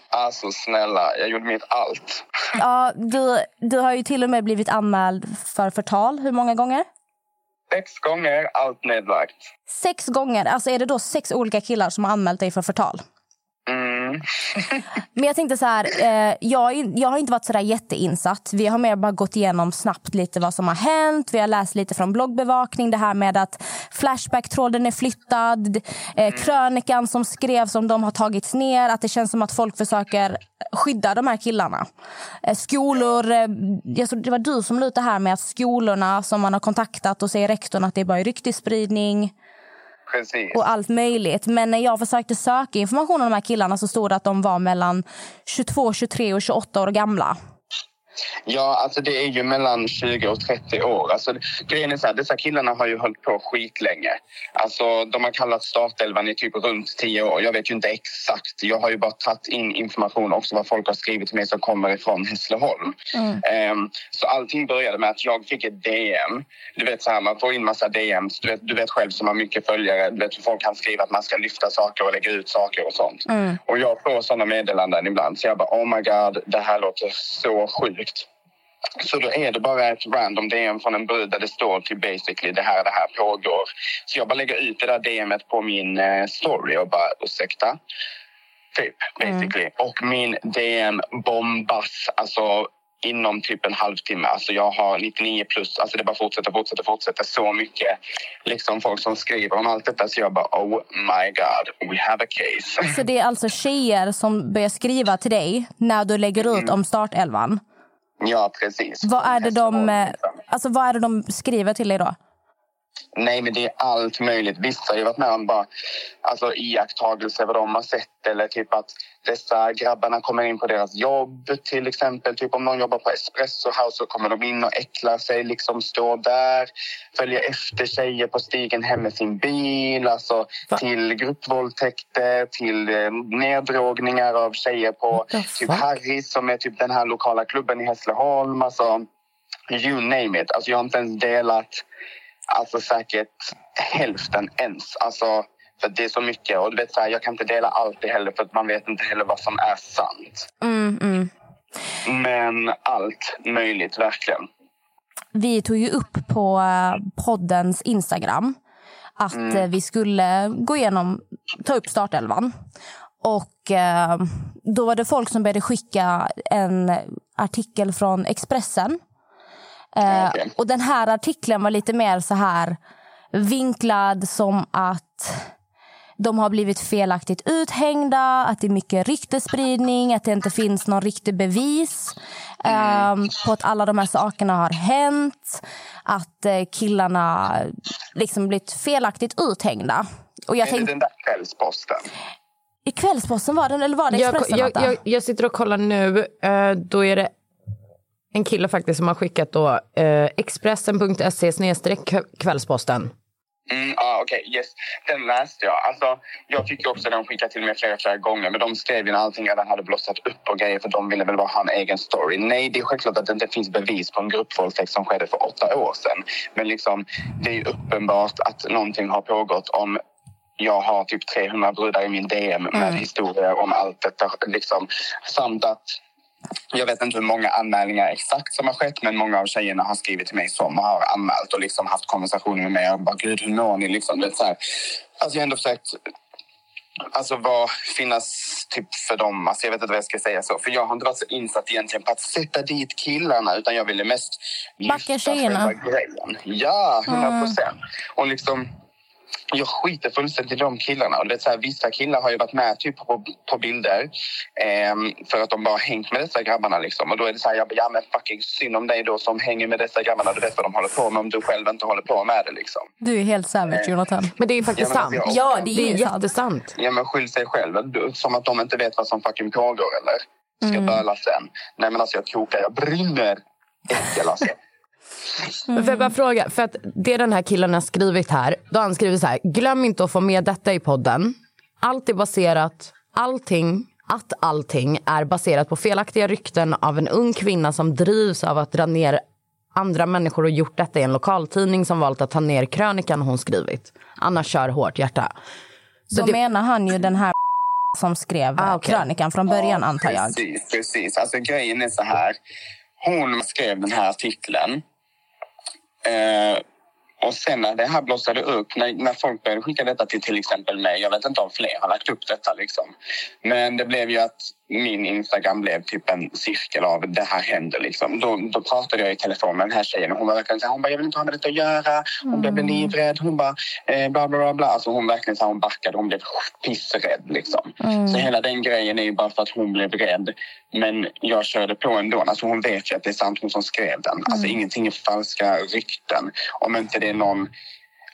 Alltså snälla, jag gjorde mitt allt. Ja, du, du har ju till och med blivit anmäld för förtal. Hur många gånger? Sex gånger, allt nedlagt. Sex gånger. Alltså är det då sex olika killar som har anmält dig för förtal? Mm. Men jag tänkte så här, eh, jag, jag har inte varit så där jätteinsatt. Vi har mer bara gått igenom snabbt lite vad som har hänt. Vi har läst lite från bloggbevakning. Det här med att Flashback-tråden är flyttad. Eh, krönikan som skrevs om dem har tagits ner. Att det känns som att folk försöker skydda de här killarna. Eh, skolor, eh, det var du som lutade här med att skolorna som man har kontaktat och säger rektorn att det är bara ryktesspridning Precis. och allt möjligt. Men när jag försökte söka information om de här killarna så stod det att de var mellan 22, 23 och 28 år gamla. Ja, alltså det är ju mellan 20 och 30 år. Alltså, grejen är så här, dessa killarna har ju hållit på skitlänge. Alltså, de har kallat startelvan i typ runt 10 år. Jag vet ju inte exakt. Jag har ju bara tagit in information också vad folk har skrivit till mig som kommer ifrån Hässleholm. Ehm, så allting började med att jag fick ett DM. Du vet så här, man får in massa DMs. Du vet, du vet själv som har mycket följare. Du vet hur folk kan skriva att man ska lyfta saker och lägga ut saker och sånt. Och jag får såna meddelanden ibland. Så jag bara, oh my god, det här låter så sjukt. Så då är det bara ett random DM från en brud där det står till basically det här, det här pågår. Så jag bara lägger ut det där DMet på min eh, story och bara ursäkta. Typ, basically. Och min DM bombas alltså inom typ en halvtimme. Alltså jag har 99 plus. Alltså det bara fortsätter, fortsätter, fortsätter. Så mycket liksom folk som skriver om allt detta. Så jag bara oh my god, we have a case. Så det är alltså tjejer som börjar skriva till dig när du lägger ut om startelvan. Ja, precis. Vad är det de, eh, alltså vad är det de skriver till dig då? Nej, men det är allt möjligt. Vissa har ju varit med om bara alltså, iakttagelser vad de har sett eller typ att dessa grabbarna kommer in på deras jobb till exempel. Typ om någon jobbar på Espresso House så kommer de in och äcklar sig, liksom står där, följer efter tjejer på stigen hem med sin bil. Alltså till gruppvåldtäkter, till eh, neddrogningar av tjejer på typ fuck? Harrys som är typ den här lokala klubben i Hässleholm. Alltså, you name it. Alltså, jag har inte ens delat alltså säkert hälften ens. Alltså, för det är så mycket. Och du vet, så här, jag kan inte dela allt det heller för att man vet inte heller vad som är sant. Mm, mm. Men allt möjligt, verkligen. Vi tog ju upp på eh, poddens Instagram att eh, vi skulle gå igenom, ta upp startelvan. Och eh, då var det folk som började skicka en artikel från Expressen. Eh, Okej. Och den här artikeln var lite mer så här vinklad som att de har blivit felaktigt uthängda, att det är mycket ryktesspridning, att det inte finns någon riktig bevis ehm, på att alla de här sakerna har hänt. Att eh, killarna liksom blivit felaktigt uthängda. Och jag Är det tänkte, den där kvällsposten? i Kvällsposten var den, eller var det Jag, Expressen? jag, Lotta? jag, jag sitter och kollar nu. Eh, då är det en kille faktiskt som har skickat då eh, expressen.se snedstreck kvällsposten. Mm, ah, Okej, yes. Den läste jag. Alltså, jag ju också den skickad till mig flera, flera gånger. Men de skrev ju när allting redan hade blossat upp och grejer för de ville väl bara ha en egen story. Nej, det är självklart att det inte finns bevis på en gruppvåldtäkt som skedde för åtta år sedan. Men liksom, det är ju uppenbart att någonting har pågått om jag har typ 300 brudar i min DM med historier om allt detta. Liksom. Samt att jag vet inte hur många anmälningar exakt som har skett men många av tjejerna har skrivit till mig som har anmält och liksom haft konversationer med mig och bara gud hur mår ni? Liksom, vet, så här. Alltså jag har ändå försökt alltså, vad, finnas typ för dem. Alltså, jag vet inte vad jag ska säga så. För jag har inte varit så insatt egentligen på att sätta dit killarna utan jag ville mest tjejerna. själva grejen. Ja, hundra procent. Och liksom jag skiter fullständigt i de killarna. Och det är så här, vissa killar har ju varit med typ på, på bilder ehm, för att de bara har hängt med dessa grabbarna. Liksom. Och då är det så här, jag bara, ja men fucking synd om dig då som hänger med dessa grabbarna. Du vet vad de håller på med om du själv inte håller på med det. Liksom. Du är helt savage, Jonathan. Men det är ju faktiskt Ja, sant. jag- Ja, det Det är, är sant. jättesant. Ja men skyll sig själv. Som att de inte vet vad som fucking pågår eller? Ska Mm. böla sen. Nej men alltså jag kokar, jag brinner. Äckel alltså. Men får jag bara fråga, för att det den här killen har skrivit här, då har han skrivit så här, glöm inte att få med detta i podden. Allt är baserat, allting, att allting är baserat på felaktiga rykten av en ung kvinna som drivs av att dra ner andra människor och gjort detta i en lokaltidning som valt att ta ner krönikan hon skrivit. Anna kör hårt hjärta. Så Då det- menar han ju den här som skrev Ah, okej. krönikan från början antar jag. Precis, precis. Alltså grejen är så här. Hon skrev den här artikeln. Eh, och sen när det här blossade upp, när, när folk började skicka detta till till exempel mig, jag vet inte om fler har lagt upp detta liksom. Men det blev ju att min Instagram blev typ en cirkel av det här händer liksom. Då, då pratade jag i telefon med den här tjejen och hon var verkligen så här, hon bara, jag vill inte ha med detta att göra. Hon blev livrädd, hon bara, eh, bla bla bla bla. Alltså hon verkligen så här, hon backade, hon blev pissrädd liksom. Så hela den grejen är ju bara för att hon blev rädd. Men jag körde på ändå. Alltså hon vet ju att det är sant hon som skrev den. Alltså ingenting är falska rykten. Om inte det är någon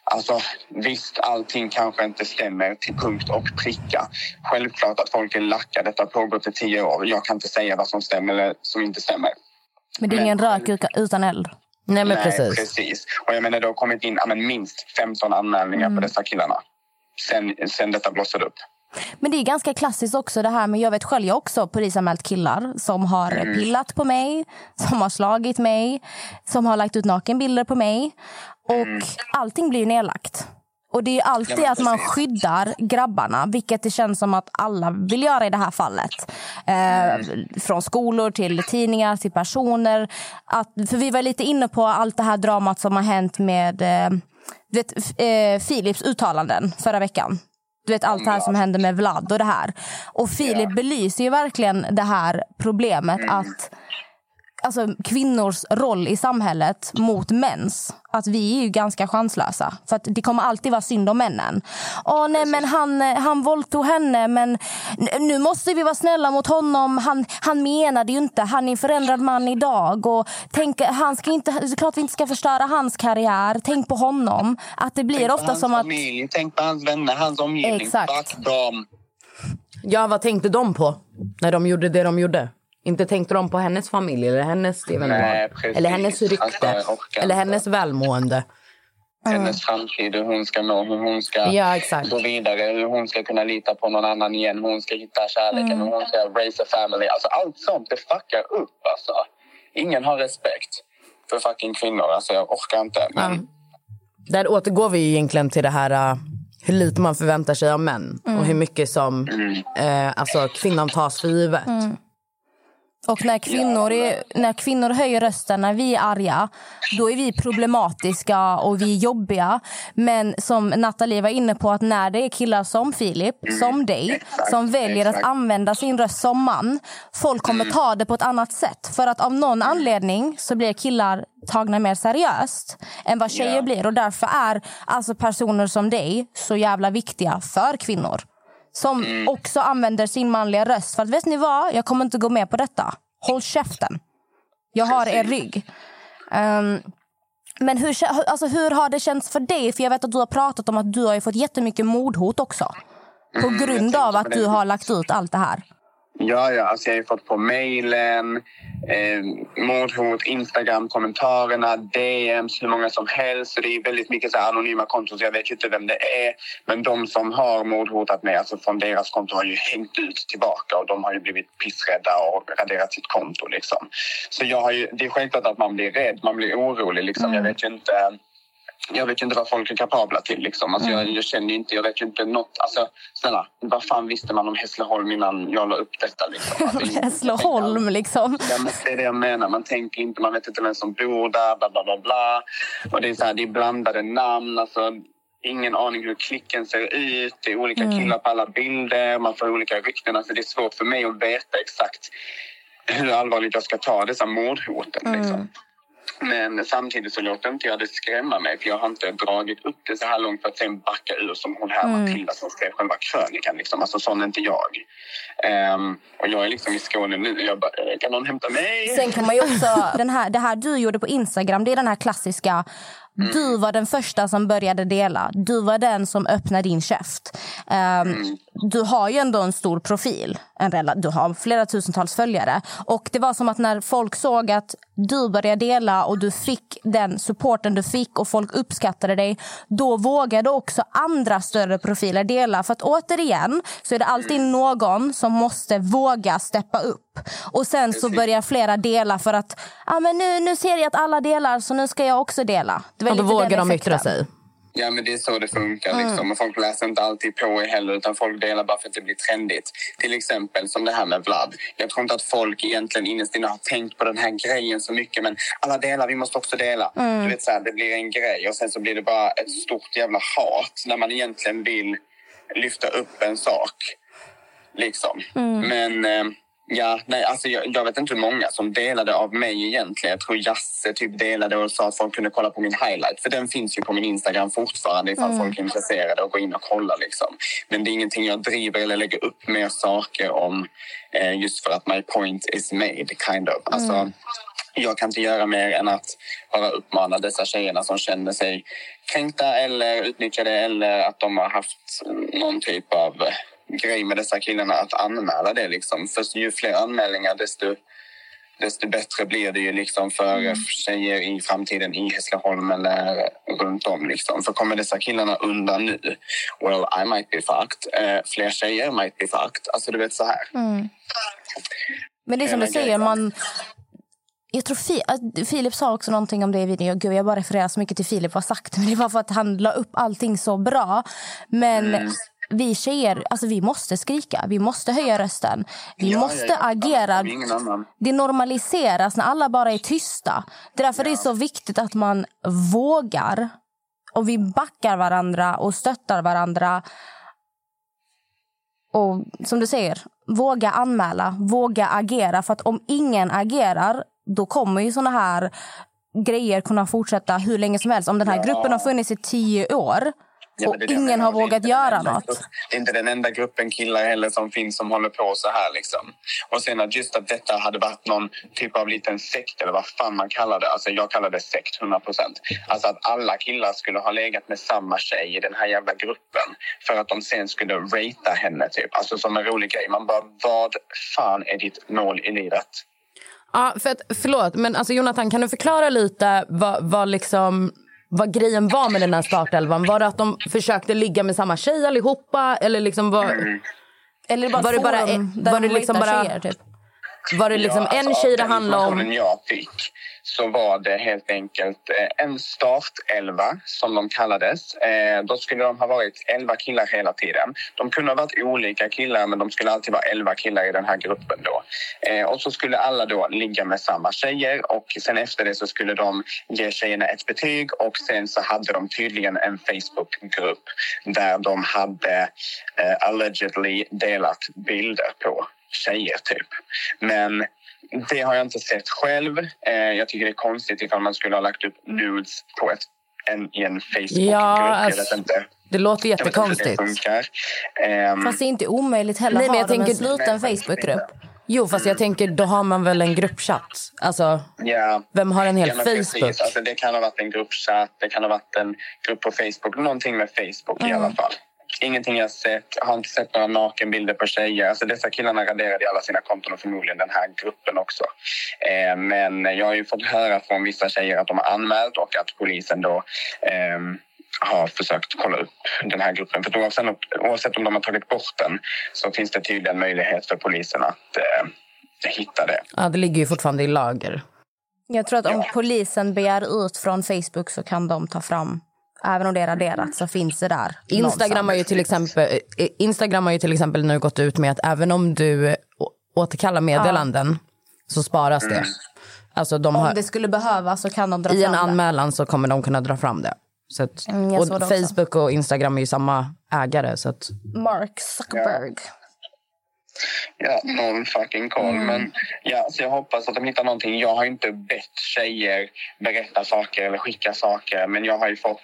Alltså visst, allting kanske inte stämmer till punkt och pricka. Självklart att folk är lacka. Detta har pågått i tio år. Jag kan inte säga vad som stämmer eller som inte stämmer. Men det är ingen rök utan eld. Nej men Nej, precis. precis. Och jag menar, det har kommit in ja, men, minst 15 anmälningar på dessa killarna. Sen, sen detta blossade upp. Men det är ganska klassiskt också det här men jag vet själv, jag också polisanmält killar som har pillat på mig, som har slagit mig, som har lagt ut nakenbilder på mig. Och allting blir ju nedlagt. Och det är alltid att man skyddar grabbarna, vilket det känns som att alla vill göra i det här fallet. Eh, från skolor till tidningar till personer. Att, för vi var lite inne på allt det här dramat som har hänt med eh, vet, eh, Philips uttalanden förra veckan. Du vet allt det här som hände med Vlad och det här. Och Filip belyser ju verkligen det här problemet att alltså, kvinnors roll i samhället mot mäns. Att vi är ju ganska chanslösa. För att det kommer alltid vara synd om männen. Åh nej men han, eh, han våldtog henne men nu måste vi vara snälla mot honom. Han, han menade ju inte. Han är en förändrad man idag. Och tänk, han ska inte, det är klart vi inte ska förstöra hans karriär. Tänk på honom. Att det blir Tänk ofta som att... familj, tänk på hans vänner, hans omgivning. Exakt. Ja, vad tänkte de på när de gjorde det de gjorde? Inte tänkte de på hennes familj eller hennes Nej. Eller hennes rykte. Alltså, orkar eller hennes välmående. hennes framtid, hur hon ska nå, hur hon ska Ja, exakt. gå vidare, hur hon ska kunna lita på någon annan igen, hur hon ska hitta kärleken, hur hon ska raise a family. Alltså allt sånt, det fuckar upp alltså. Ingen har respekt för fucking kvinnor. Alltså jag orkar inte. Men Där återgår vi egentligen till det här uh, hur lite man förväntar sig av män och hur mycket som eh, alltså, kvinnan tas för givet. Och när kvinnor, är, när kvinnor höjer rösten, när vi är arga, då är vi problematiska och vi är jobbiga. Men som Nathalie var inne på, att när det är killar som Filip, som dig, exakt, som väljer att använda sin röst som man, folk kommer ta det på ett annat sätt. För att av någon anledning så blir killar tagna mer seriöst än vad tjejer blir. Och därför är alltså personer som dig så jävla viktiga för kvinnor. Som Mm. också använder sin manliga röst. För att vet ni vad? Jag kommer inte gå med på detta. Håll käften. Jag har er rygg. Ehm, men hur, alltså, hur har det känts för dig? För jag vet att du har pratat om att du har fått jättemycket mordhot också. På Mm, grund av att du har lagt ut allt det här. Ja, ja. Alltså jag har ju fått på mejlen, eh, mordhot, Instagram-kommentarerna, DMs, hur många som helst. Så det är väldigt mycket så anonyma konton, så jag vet ju inte vem det är. Men de som har mordhotat mig, alltså från deras konto, har ju hängt ut tillbaka och de har ju blivit pissrädda och raderat sitt konto. Liksom. Så jag har ju, det är självklart att man blir rädd, man blir orolig. Liksom. Jag vet ju inte... Jag vet inte vad folk är kapabla till. Liksom. Alltså, jag, jag känner inte, jag vet ju inte något. Alltså, snälla, vad fan visste man om Hässleholm innan jag la upp detta? Liksom? Alltså, Hässleholm liksom. Ja, men det är det jag menar. Man tänker inte, man vet inte vem som bor där, bla bla bla. bla. Och det är, så här, det är blandade namn. Alltså, ingen aning hur klicken ser ut. Det är olika killar på alla bilder. Man får olika rykten. Alltså, det är svårt för mig att veta exakt hur allvarligt jag ska ta dessa mordhoten. Liksom. Men samtidigt så låter inte jag det skrämma mig för jag har inte dragit upp det så här långt för att sen backa ur som hon här Matilda som skrev själva krönikan. Liksom. Alltså sån är inte jag. Ehm, och jag är liksom i Skåne nu jag bara, "Eh, kan någon hämta mig? Sen kan man ju också, den här, det här du gjorde på Instagram, det är den här klassiska du var den första som började dela. Du var den som öppnade din käft. Ehm, du har ju ändå en stor profil. En du har flera tusentals följare. Och det var som att när folk såg att du började dela och du fick den supporten du fick och folk uppskattade dig, då vågade också andra större profiler dela. För att återigen så är det alltid någon som måste våga steppa upp. Och sen så börjar flera dela för att ah, men nu, nu ser jag att alla delar så nu ska jag också dela. Det var Och då vågar de yttra sig. Ja, men det är så det funkar. Mm. Liksom. Och folk läser inte alltid på heller, utan folk delar bara för att det blir trendigt. Till exempel som det här med Vlad. Jag tror inte att folk egentligen innerst inne har tänkt på den här grejen så mycket. Men alla delar, vi måste också dela. Mm. Du vet, så här, det blir en grej och sen så blir det bara ett stort jävla hat när man egentligen vill lyfta upp en sak. Liksom. Mm. Men eh, ja, nej, alltså jag, jag vet inte hur många som delade av mig egentligen. Jag tror Jasse typ delade och sa att folk kunde kolla på min highlight. För den finns ju på min Instagram fortfarande ifall Mm. folk är intresserade och gå in och kolla. Liksom. Men det är ingenting jag driver eller lägger upp mer saker om eh, just för att my point is made, kind of. Alltså, Mm. jag kan inte göra mer än att bara uppmana dessa tjejerna som känner sig kränkta eller utnyttjade eller att de har haft någon typ av grej med dessa killarna att anmäla det. Liksom. För ju fler anmälningar desto, desto bättre blir det ju liksom för tjejer i framtiden i Hässleholm eller runt om. Liksom. För kommer dessa killarna undan nu, well I might be fucked. Eh, fler tjejer might be fucked. Alltså du vet så här. Mm. Men det är som du säger, man... Jag tror Fi, Filip sa också någonting om det i videon. Gud, jag bara refererar så mycket till Filip har sagt. Men det var för att han la upp allting så bra. Men Mm. Vi tjejer, alltså vi måste skrika. Vi måste höja rösten. Vi Ja, måste ja, ja. agera. Det normaliseras när alla bara är tysta. Det är därför det är så viktigt att man vågar. Och vi backar varandra och stöttar varandra. Och som du säger, våga anmäla, våga agera. För att om ingen agerar, då kommer ju såna här grejer kunna fortsätta hur länge som helst. Om den här gruppen har funnits i tio år Ja, och ingen har vågat göra enda något. Det är inte den enda gruppen killar heller som finns som håller på så här. Liksom. Och sen att just att detta hade varit någon typ av liten sekt eller vad fan man kallar det. Alltså jag kallar det sekt 100 procent. Alltså att alla killar skulle ha legat med samma tjej i den här jävla gruppen för att de sen skulle ratea henne typ. Alltså som en rolig grej. Man bara, vad fan är ditt mål i livet? Ja, för att, förlåt, men alltså Jonathan, kan du förklara lite vad, vad, liksom, vad grejen var med den här startelvan? Var det att de försökte ligga med samma tjej allihopa? Eller liksom var, Eller bara var det bara, där var det de liksom bara tjejer, typ. Var det liksom Ja, en alltså, tjej det den handlade om? informationen jag fick så var det helt enkelt eh, en startelva som de kallades. Eh, Då skulle de ha varit elva killar hela tiden. De kunde ha varit olika killar men de skulle alltid vara elva killar i den här gruppen då. Eh, Och så skulle alla då ligga med samma tjejer och sen efter det så skulle de ge tjejerna ett betyg och sen så hade de tydligen en Facebookgrupp där de hade allegedly delat bilder på tjejer typ. Men det har jag inte sett själv. Eh, jag tycker det är konstigt ifall man skulle ha lagt upp nudes på ett, en, i en Facebookgrupp. Ja, jag vet alltså, inte. Det låter Jag vet inte hur det jättekonstigt. funkar. Ehm, Fast det är inte omöjligt heller Nej, men jag i en tänker- sluten Facebookgrupp. Jo, fast jag tänker, då har man väl en gruppchatt? Alltså, Ja. vem har en hel Ja, Facebook? Alltså, det kan ha varit en gruppchatt, det kan ha varit en grupp på Facebook. Någonting med Facebook i alla fall. Ingenting jag sett. Jag har inte sett några nakenbilder på tjejer. Alltså, dessa killarna raderade i alla sina konton och förmodligen den här gruppen också. Eh, men jag har ju fått höra från vissa tjejer att de har anmält och att polisen då ehm, har försökt kolla upp den här gruppen. För oavsett, oavsett om de har tagit bort den så finns det tydligen möjlighet för polisen att eh, hitta det. Ja, det ligger ju fortfarande i lager. Jag tror att om polisen begär ut från Facebook så kan de ta fram, även om det är raderat så finns det där. Instagram har, ju till exempel, eh, Instagram har ju till exempel nu gått ut med att även om du eh, återkallar meddelanden så sparas det. Alltså de Om har, det skulle behövas så kan de dra I en fram det. anmälan så kommer de kunna dra fram det. Så att, Mm, och det. Facebook och Instagram är ju samma ägare. Så att, Mark Zuckerberg. Ja, någon fucking koll. Men ja, så jag hoppas att de hittar någonting. Jag har inte bett tjejer berätta saker eller skicka saker. Men jag har ju fått,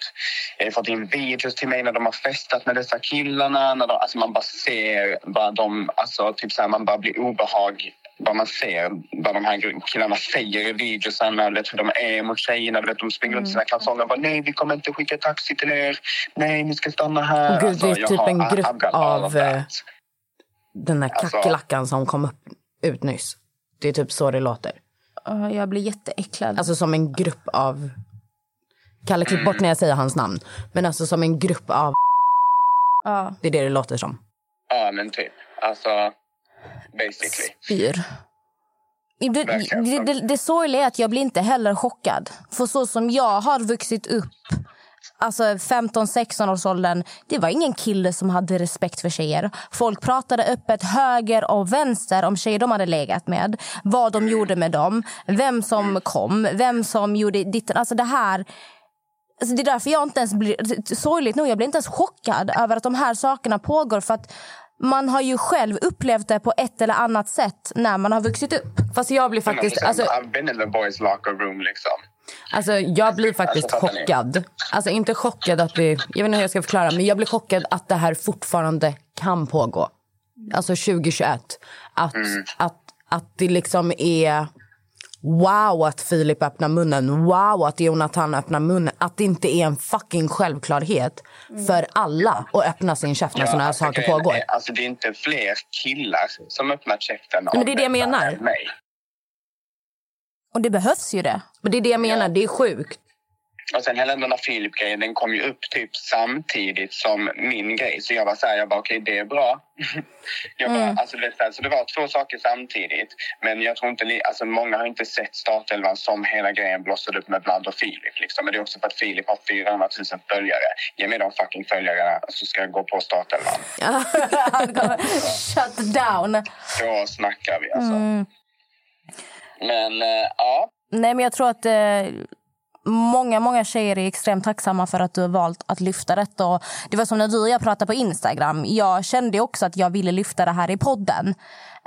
har fått in videos till mig när de har festat med dessa killarna. När de, alltså man bara ser vad de, alltså typ så här, man bara blir obehag vad man ser vad de här killarna säger i videosarna, vet, hur de är mot tjejerna. Vet, de springer runt i sina kalsonger och bara nej, vi kommer inte skicka taxi till er. Nej, ni ska stanna här. Och gud, Alltså, det är jag typ har- en grupp av eh, den här Alltså- kackerlackan som kom upp ut nyss. Det är typ så det låter. Ja, Jag blir jätteäcklad. Alltså som en grupp av... Kalle, klipp bort när jag säger hans namn. Men alltså som en grupp av... Ja. Det är det det låter som. Ja, men typ. Alltså, basically. Spyr. Det, det, det, det sorgliga är att jag blir inte heller chockad. För så som jag har vuxit upp, alltså 15-16 års åldern, det var ingen kille som hade respekt för tjejer. Folk pratade öppet höger och vänster om tjejer de hade legat med. Vad de gjorde med dem, vem som kom, vem som gjorde ditt... Alltså det här... Alltså det är därför jag inte ens blir... Sorgligt nog, jag blir inte ens chockad över att de här sakerna pågår. För att man har ju själv upplevt det på ett eller annat sätt när man har vuxit upp. Fast jag blir faktiskt... 100%. Alltså, I've been in the boys locker room liksom. Alltså jag blir faktiskt Alltså, fattar ni? chockad. Alltså inte chockad att det... Jag vet inte hur jag ska förklara, men jag blir chockad att det här fortfarande kan pågå. Alltså 2021. Att, att, att det liksom är... Wow att Filip öppnar munnen. Wow att Jonathan öppnar munnen. Att det inte är en fucking självklarhet för alla att öppna sin käft när såna här alltså, saker pågår. Är, alltså, det är inte fler killar som öppnar käften Men det är det jag menar. Mig. Och det behövs ju det. Men det är det jag menar, det är sjukt. Och sen hela den där Filip-grejen, den kom ju upp typ samtidigt som min grej. Så jag var så här, jag bara okej det är bra. jag bara, alltså, du vet, så det var två saker samtidigt. Men jag tror inte, alltså många har inte sett startelvan som hela grejen blossade upp med Vlad och Filip. Liksom. Men det är också för att Filip har 400 000 följare. Ge mig de fucking följarna så ska jag gå på startelvan. Shut down. Då snackar vi alltså. Mm. Men eh, ja, Nej, men jag tror att eh, många, många tjejer är extremt tacksamma för att du har valt att lyfta detta. Och det var som när du och jag pratade på Instagram. Jag kände också att jag ville lyfta det här i podden.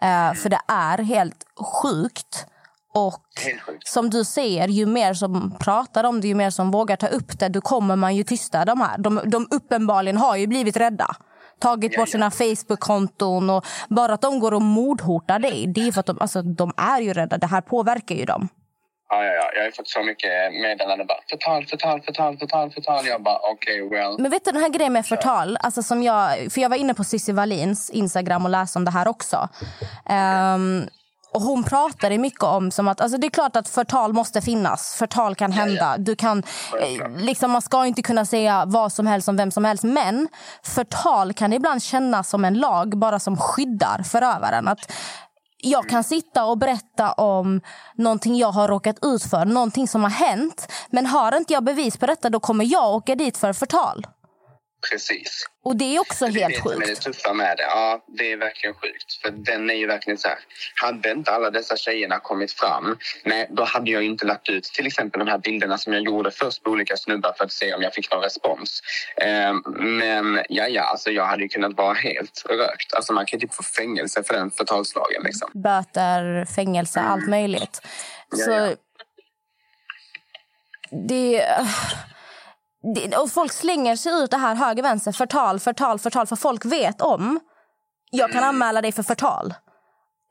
Eh, för det är helt sjukt. Och helt sjukt. som du säger, ju mer som pratar om det, ju mer som vågar ta upp det, då kommer man ju tysta de här. De, de uppenbarligen har ju blivit rädda. Tagit bort sina Facebook-konton och bara att de går och mordhotar dig. Det är för att de, alltså, de är ju rädda. Det här påverkar ju dem. Ja, ja, ja. Jag har fått så mycket meddelanden. Bara, förtal, förtal, förtal, förtal, förtal. Jag bara, okej, well. Men vet du den här grejen med förtal? Alltså som jag, för jag var inne på Cissi Wallins Instagram och läste om det här också. Ehm, och hon pratade mycket om som att alltså det är klart att förtal måste finnas. Förtal kan hända. Du kan, eh, liksom, man ska inte kunna säga vad som helst om vem som helst. Men förtal kan ibland kännas som en lag bara som skyddar förövaren. Att jag kan sitta och berätta om någonting jag har råkat ut för, någonting som har hänt. Men har inte jag bevis på detta, då kommer jag åka dit för förtal. Precis. Och det är också Det är helt det som är det sjukt. tuffa med det. Ja, det är verkligen sjukt. För den är ju verkligen så här. Hade inte alla dessa tjejerna kommit fram, nej, då hade jag inte lagt ut till exempel de här bilderna som jag gjorde först på olika snubbar för att se om jag fick någon respons. Ehm, men ja, ja, alltså jag hade ju kunnat vara helt rökt. Alltså man kan ju typ få fängelse för den förtalslagen liksom. Böter, fängelse, allt möjligt. Ja, Så ja. det... det och folk slänger sig ut det här höger, vänster, förtal, förtal, förtal. För folk vet om. Jag kan anmäla dig för förtal.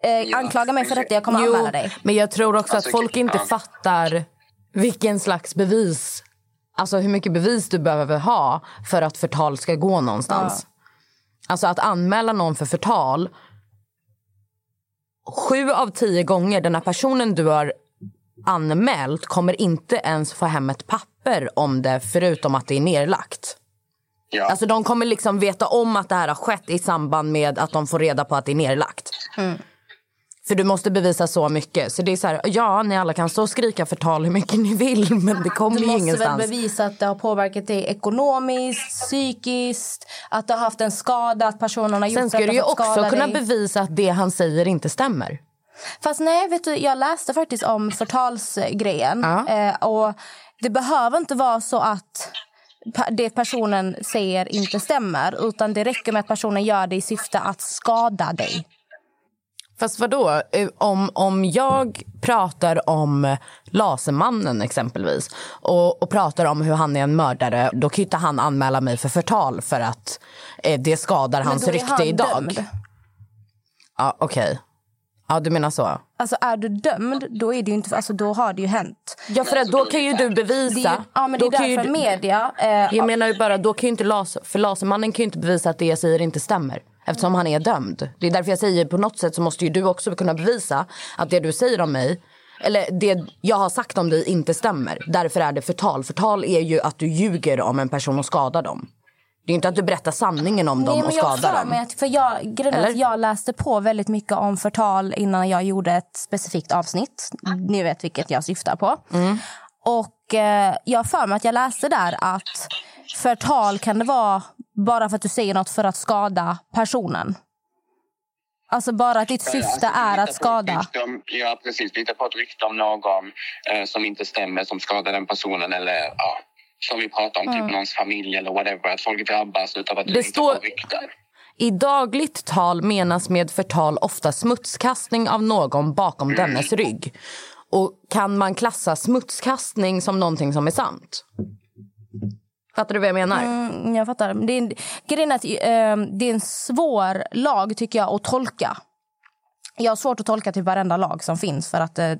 Eh, anklaga mig för detta, jag kommer Jo, anmäla dig. men jag tror också Alltså, att folk inte ja. fattar vilken slags bevis... Alltså hur mycket bevis du behöver ha för att förtal ska gå någonstans. Alltså att anmäla någon för förtal... Sju av tio gånger den här personen du har anmält kommer inte ens få hem ett papper om det förutom att det är nerlagt. Ja. Alltså de kommer liksom veta om att det här har skett i samband med att de får reda på att det är nerlagt. För du måste bevisa så mycket. Så det är så här, ja ni alla kan stå och skrika förtal hur mycket ni vill men det kommer Du ju måste väl ingenstans. bevisa att det har påverkat dig ekonomiskt, psykiskt, att du har haft en skada, att personen har gjort Sen ska du ju också kunna dig. bevisa att det han säger inte stämmer. Fast nej, vet du, jag läste faktiskt om förtalsgrejen. Ja. Eh, och det behöver inte vara så att det personen säger inte stämmer. Utan det räcker med att personen gör det i syfte att skada dig. Fast vadå? Eh, Om, om jag pratar om Lasermannen exempelvis och, och pratar om hur han är en mördare, då kan inte han anmäla mig för förtal för att eh, det skadar hans då rykte han idag. dömd. Ja, okej. Ja, du menar så? Alltså är du dömd, då, är det ju inte, alltså, då har det ju hänt. Ja, för då kan ju du bevisa... är, ja, men det är ju därför du- media... Eh, Jag menar ju bara, då kan ju inte laser, för Lasermannen kan ju inte bevisa att det jag säger inte stämmer. Eftersom han är dömd. Det är därför jag säger på något sätt så måste ju du också kunna bevisa att det du säger om mig eller det jag har sagt om dig inte stämmer. Därför är det förtal. Förtal är ju att du ljuger om en person och skadar dem. Det är inte att du berättar sanningen om dem Nej, och jag skadar för dem. mig att, för jag, grejen att Eller? jag läste på väldigt mycket om förtal innan jag gjorde ett specifikt avsnitt. Ni vet vilket jag syftar på. Mm. Och eh, jag för mig att jag läste där att förtal kan det vara bara för att du säger något för att skada personen. Alltså bara att ditt syfte Alltså, är att skada. om- Ja, precis. Lita på ett rykte om någon eh, som inte stämmer, som skadar den personen eller ja, som vi pratar om, Mm. typ någons familj eller whatever. Att folk drabbas utav att du Det inte står- får rykten. I dagligt tal menas med förtal ofta smutskastning av någon bakom dennes rygg. Och kan man klassa smutskastning som någonting som är sant? Fattar du vad jag menar? Mm, jag fattar. Det är, en- grejen är att eh, det är en svår lag tycker jag att tolka. Jag har svårt att tolka typ varenda lag som finns för att eh,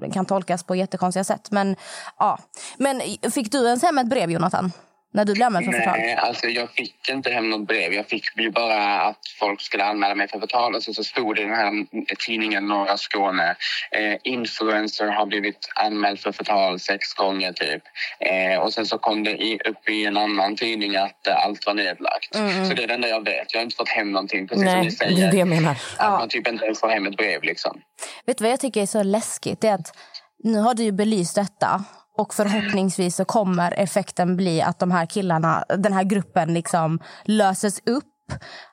det kan tolkas på jättekonstiga sätt. Men, ja. Men fick du ens hem ett brev, Jonathan? När du blev anmäld för förtal? Nej, alltså jag fick inte hem något brev. Jag fick ju bara att folk skulle anmäla mig för förtal. Och så, så stod det i den här tidningen Norra Skåne. Eh, influencer har blivit anmäld för förtal sex gånger typ. Eh, och sen så kom det i, upp i en annan tidning att eh, allt var nedlagt. Mm. Så det är det enda jag vet. Jag har inte fått hem någonting, precis som Nej, ni det säger. är det jag menar. Att man typ inte ens får hem ett brev liksom. Vet du vad jag tycker är så läskigt? Det är att nu har du ju belyst detta och förhoppningsvis så kommer effekten bli att de här killarna, den här gruppen liksom löses upp.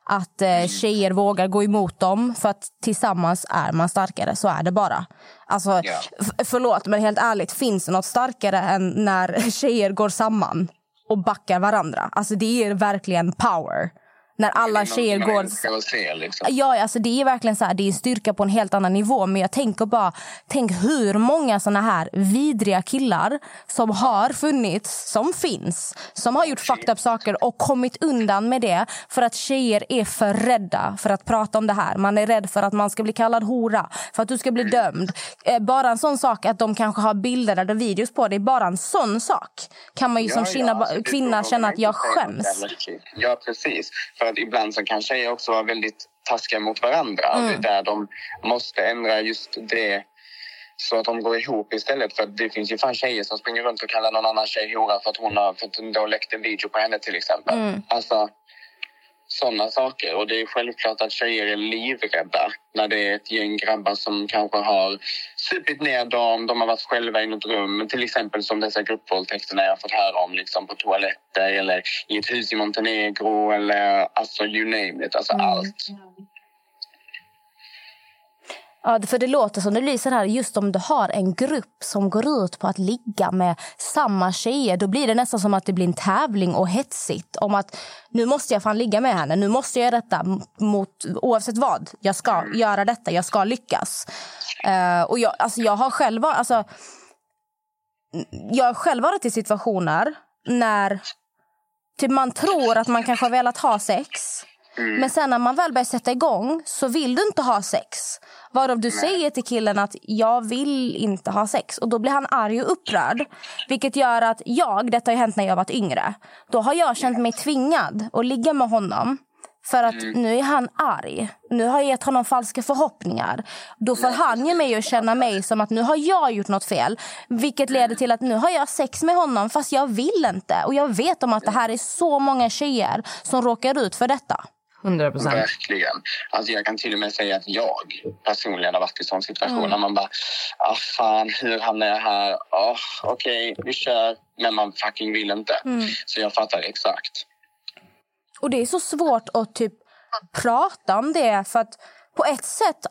Att eh, tjejer vågar gå emot dem för att tillsammans är man starkare. Så är det bara. Alltså, f- förlåt, men helt ärligt, finns det något starkare än när tjejer går samman och backar varandra? Alltså det är verkligen power. När alla tjejer går... se liksom. Ja, alltså det är verkligen så här, det är styrka på en helt annan nivå. Men jag tänker bara, tänk hur många såna här vidriga killar som har funnits, som finns, som har gjort fucked up saker och kommit undan med det för att tjejer är för rädda för att prata om det här. Man är rädd för att man ska bli kallad hora, för att du ska bli dömd. Eh, Bara en sån sak att de kanske har bilder eller videos på dig, bara en sån sak kan man ju som kvinna, alltså, kvinna känna att jag skäms. shit. Ja, precis. För att ibland så kan tjejer också vara väldigt taskiga mot varandra. Mm. Det är där de måste ändra just det så att de går ihop istället. För att det finns ju fan tjejer som springer runt och kallar någon annan tjej hora för att hon har för att då läckt en video på henne till exempel. Mm. Alltså, sådana saker. Och det är självklart att tjejer är livrädda när det är ett gäng grabbar som kanske har supit ner dem, de har varit själva i något rum. Till exempel som dessa gruppvåldtäkterna jag har fått höra om liksom på toaletter eller i ett hus i Montenegro eller alltså you name it, alltså allt. Ja, för det låter som det så här, just om du har en grupp som går ut på att ligga med samma tjejer, då blir det nästan som att det blir en tävling och hetsigt om att nu måste jag fan ligga med henne, nu måste jag göra detta mot, oavsett vad. Jag ska göra detta, jag ska lyckas. Eh, och jag, alltså jag har själv alltså, jag har själv varit i situationer när typ man tror att man kanske har velat ha sex men sen när man väl börjar sätta igång så vill du inte ha sex. Varav du säger till killen att jag vill inte ha sex. Och då blir han arg och upprörd. Vilket gör att jag, detta har ju hänt när jag var yngre. Då har jag känt mig tvingad att ligga med honom. För att nu är han arg. Nu har jag gett honom falska förhoppningar. Då får han ge mig att känna mig som att nu har jag gjort något fel. Vilket leder till att nu har jag sex med honom fast jag vill inte. Och jag vet om att det här är så många tjejer som råkar ut för detta. 100 procent. Verkligen. Alltså jag kan till och med säga att jag personligen har varit i sån situation Mm. när man bara, ah fan, hur hamnar jag här? Oh, Okej, vi kör. Men man fucking vill inte. Mm. Så jag fattar exakt. Och det är så svårt att typ prata om det för att på ett sätt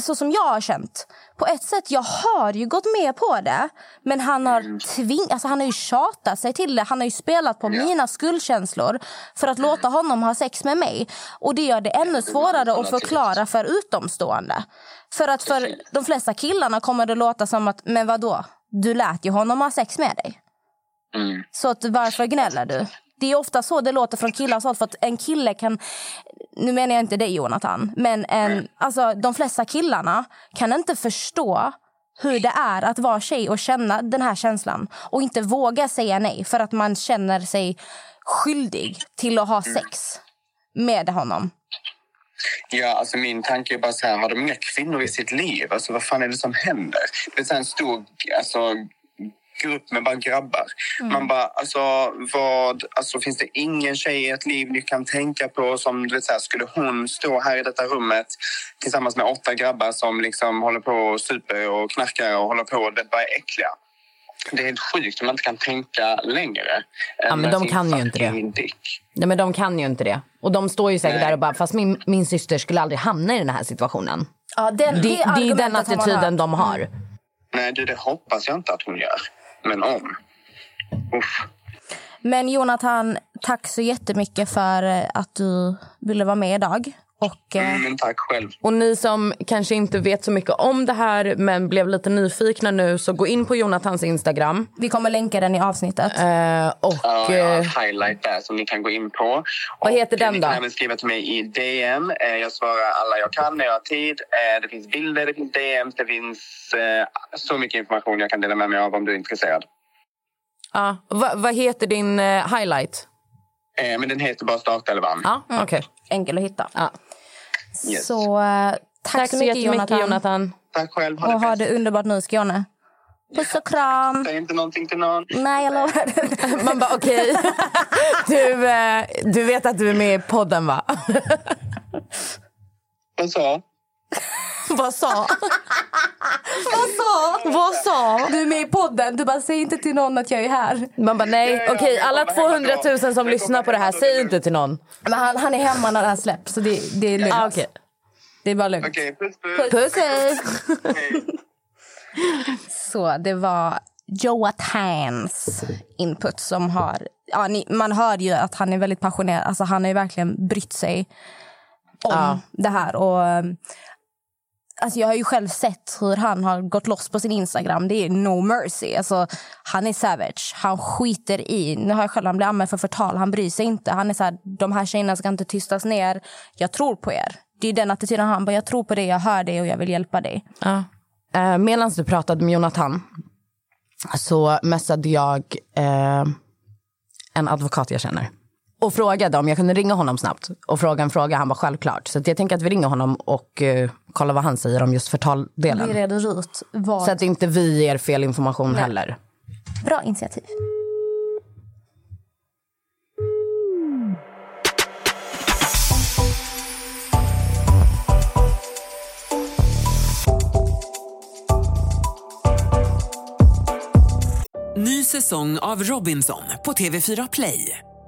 så som jag har känt. På ett sätt, jag har ju gått med på det. Men han har, tving, alltså han har ju tjatat sig till det. Han har ju spelat på mina skuldkänslor för att låta honom ha sex med mig. Och det gör det ännu svårare att förklara för utomstående. För att för de flesta killarna kommer det låta som att, men vadå? Du lät ju honom ha sex med dig. Mm. Så att varför gnäller du? Det är ofta så det låter från killars håll. För att en kille kan... Nu menar jag inte dig, Jonathan. Men en, alltså, de flesta killarna kan inte förstå hur det är att vara tjej och känna den här känslan. Och inte våga säga nej för att man känner sig skyldig till att ha sex med honom. Ja, alltså min tanke är bara så här, har de inga kvinnor i sitt liv? Alltså vad fan är det som händer? Det är en stor alltså, grupp med bara grabbar. Man bara, alltså vad, alltså finns det ingen tjej i ert liv ni kan tänka på som, du vet så här, skulle hon stå här i detta rummet tillsammans med åtta grabbar som liksom håller på och super och knarkar och håller på och det bara är äckliga. Det är helt sjukt om man inte kan tänka längre. Ja, men de kan ju inte det. Dick. Nej, men de kan ju inte det. Och de står ju säkert Nej. där och bara, fast min, min syster skulle aldrig hamna i den här situationen. Ja, den, Det, det är ju den attityden de har. Nej, du, det hoppas jag inte att hon gör. Men om. Uff. Men Jonathan, tack så jättemycket för eh, att du ville vara med idag. Och, eh, Mm, tack själv. Och ni som kanske inte vet så mycket om det här men blev lite nyfikna nu så gå in på Jonathans Instagram. Vi kommer länka den i avsnittet. Eh, och Ja, jag har eh, en highlight där som ni kan gå in på. Vad Och heter den Ni då? kan även skriva till mig i DM. Eh, Jag svarar alla jag kan när jag har tid. Eh, Det finns bilder, det finns DMs, det finns eh, så mycket information jag kan dela med mig av om du är intresserad. ja, vad, vad heter din eh, highlight? Eh, Men den heter bara Startelvan. Ja, okej. Enkel att hitta. Ja. Yes. Så eh, tack, Tack så så mycket Jonathan. Jonathan. Tack själv. Ha Och det ha det underbart nu i Skåne. Puss och kram. Säg inte någonting till någon. Nej, jag lovar. Man bara okej. Du, eh, du vet att du är med i podden va? Vad sa? Vad sa? Vad sa? Vad sa? Du är med i podden. Du bara, säg inte till någon att jag är här. Man bara nej, okej alla kommer hemma 200 000 då. som lyssnar på det här, säg inte till någon. Men han, han är hemma när det här släpps, så det, det är lugnt. Ah, okej. Det är bara lugnt. Okej, puss puss. Puss hej. Så det var Joathans input som har... Ja, ni, man hör ju att han är väldigt passionerad. Alltså, han har ju verkligen brytt sig om Ja. det här. Och, alltså, jag har ju själv sett hur han har gått loss på sin Instagram. Det är no mercy. Alltså, han är savage. Han skiter i... Nu har jag själv han blir anmäld för förtal. Han bryr sig inte. Han är så här, de här tjejerna ska inte tystas ner. Jag tror på er. Det är den attityden han bara, jag tror på dig, jag hör dig och jag vill hjälpa dig. Ja. Eh, Medan du pratade med Jonathan så messade jag eh, en advokat jag känner och frågade om jag kunde ringa honom snabbt och fråga en fråga. Han var självklart. Så att jag tänker att vi ringer honom och eh, kollar vad han säger om just Vi förtaldelen. reder ut vad... Så att inte vi ger fel information heller. Bra initiativ. Ny säsong av Robinson på TV4 Play.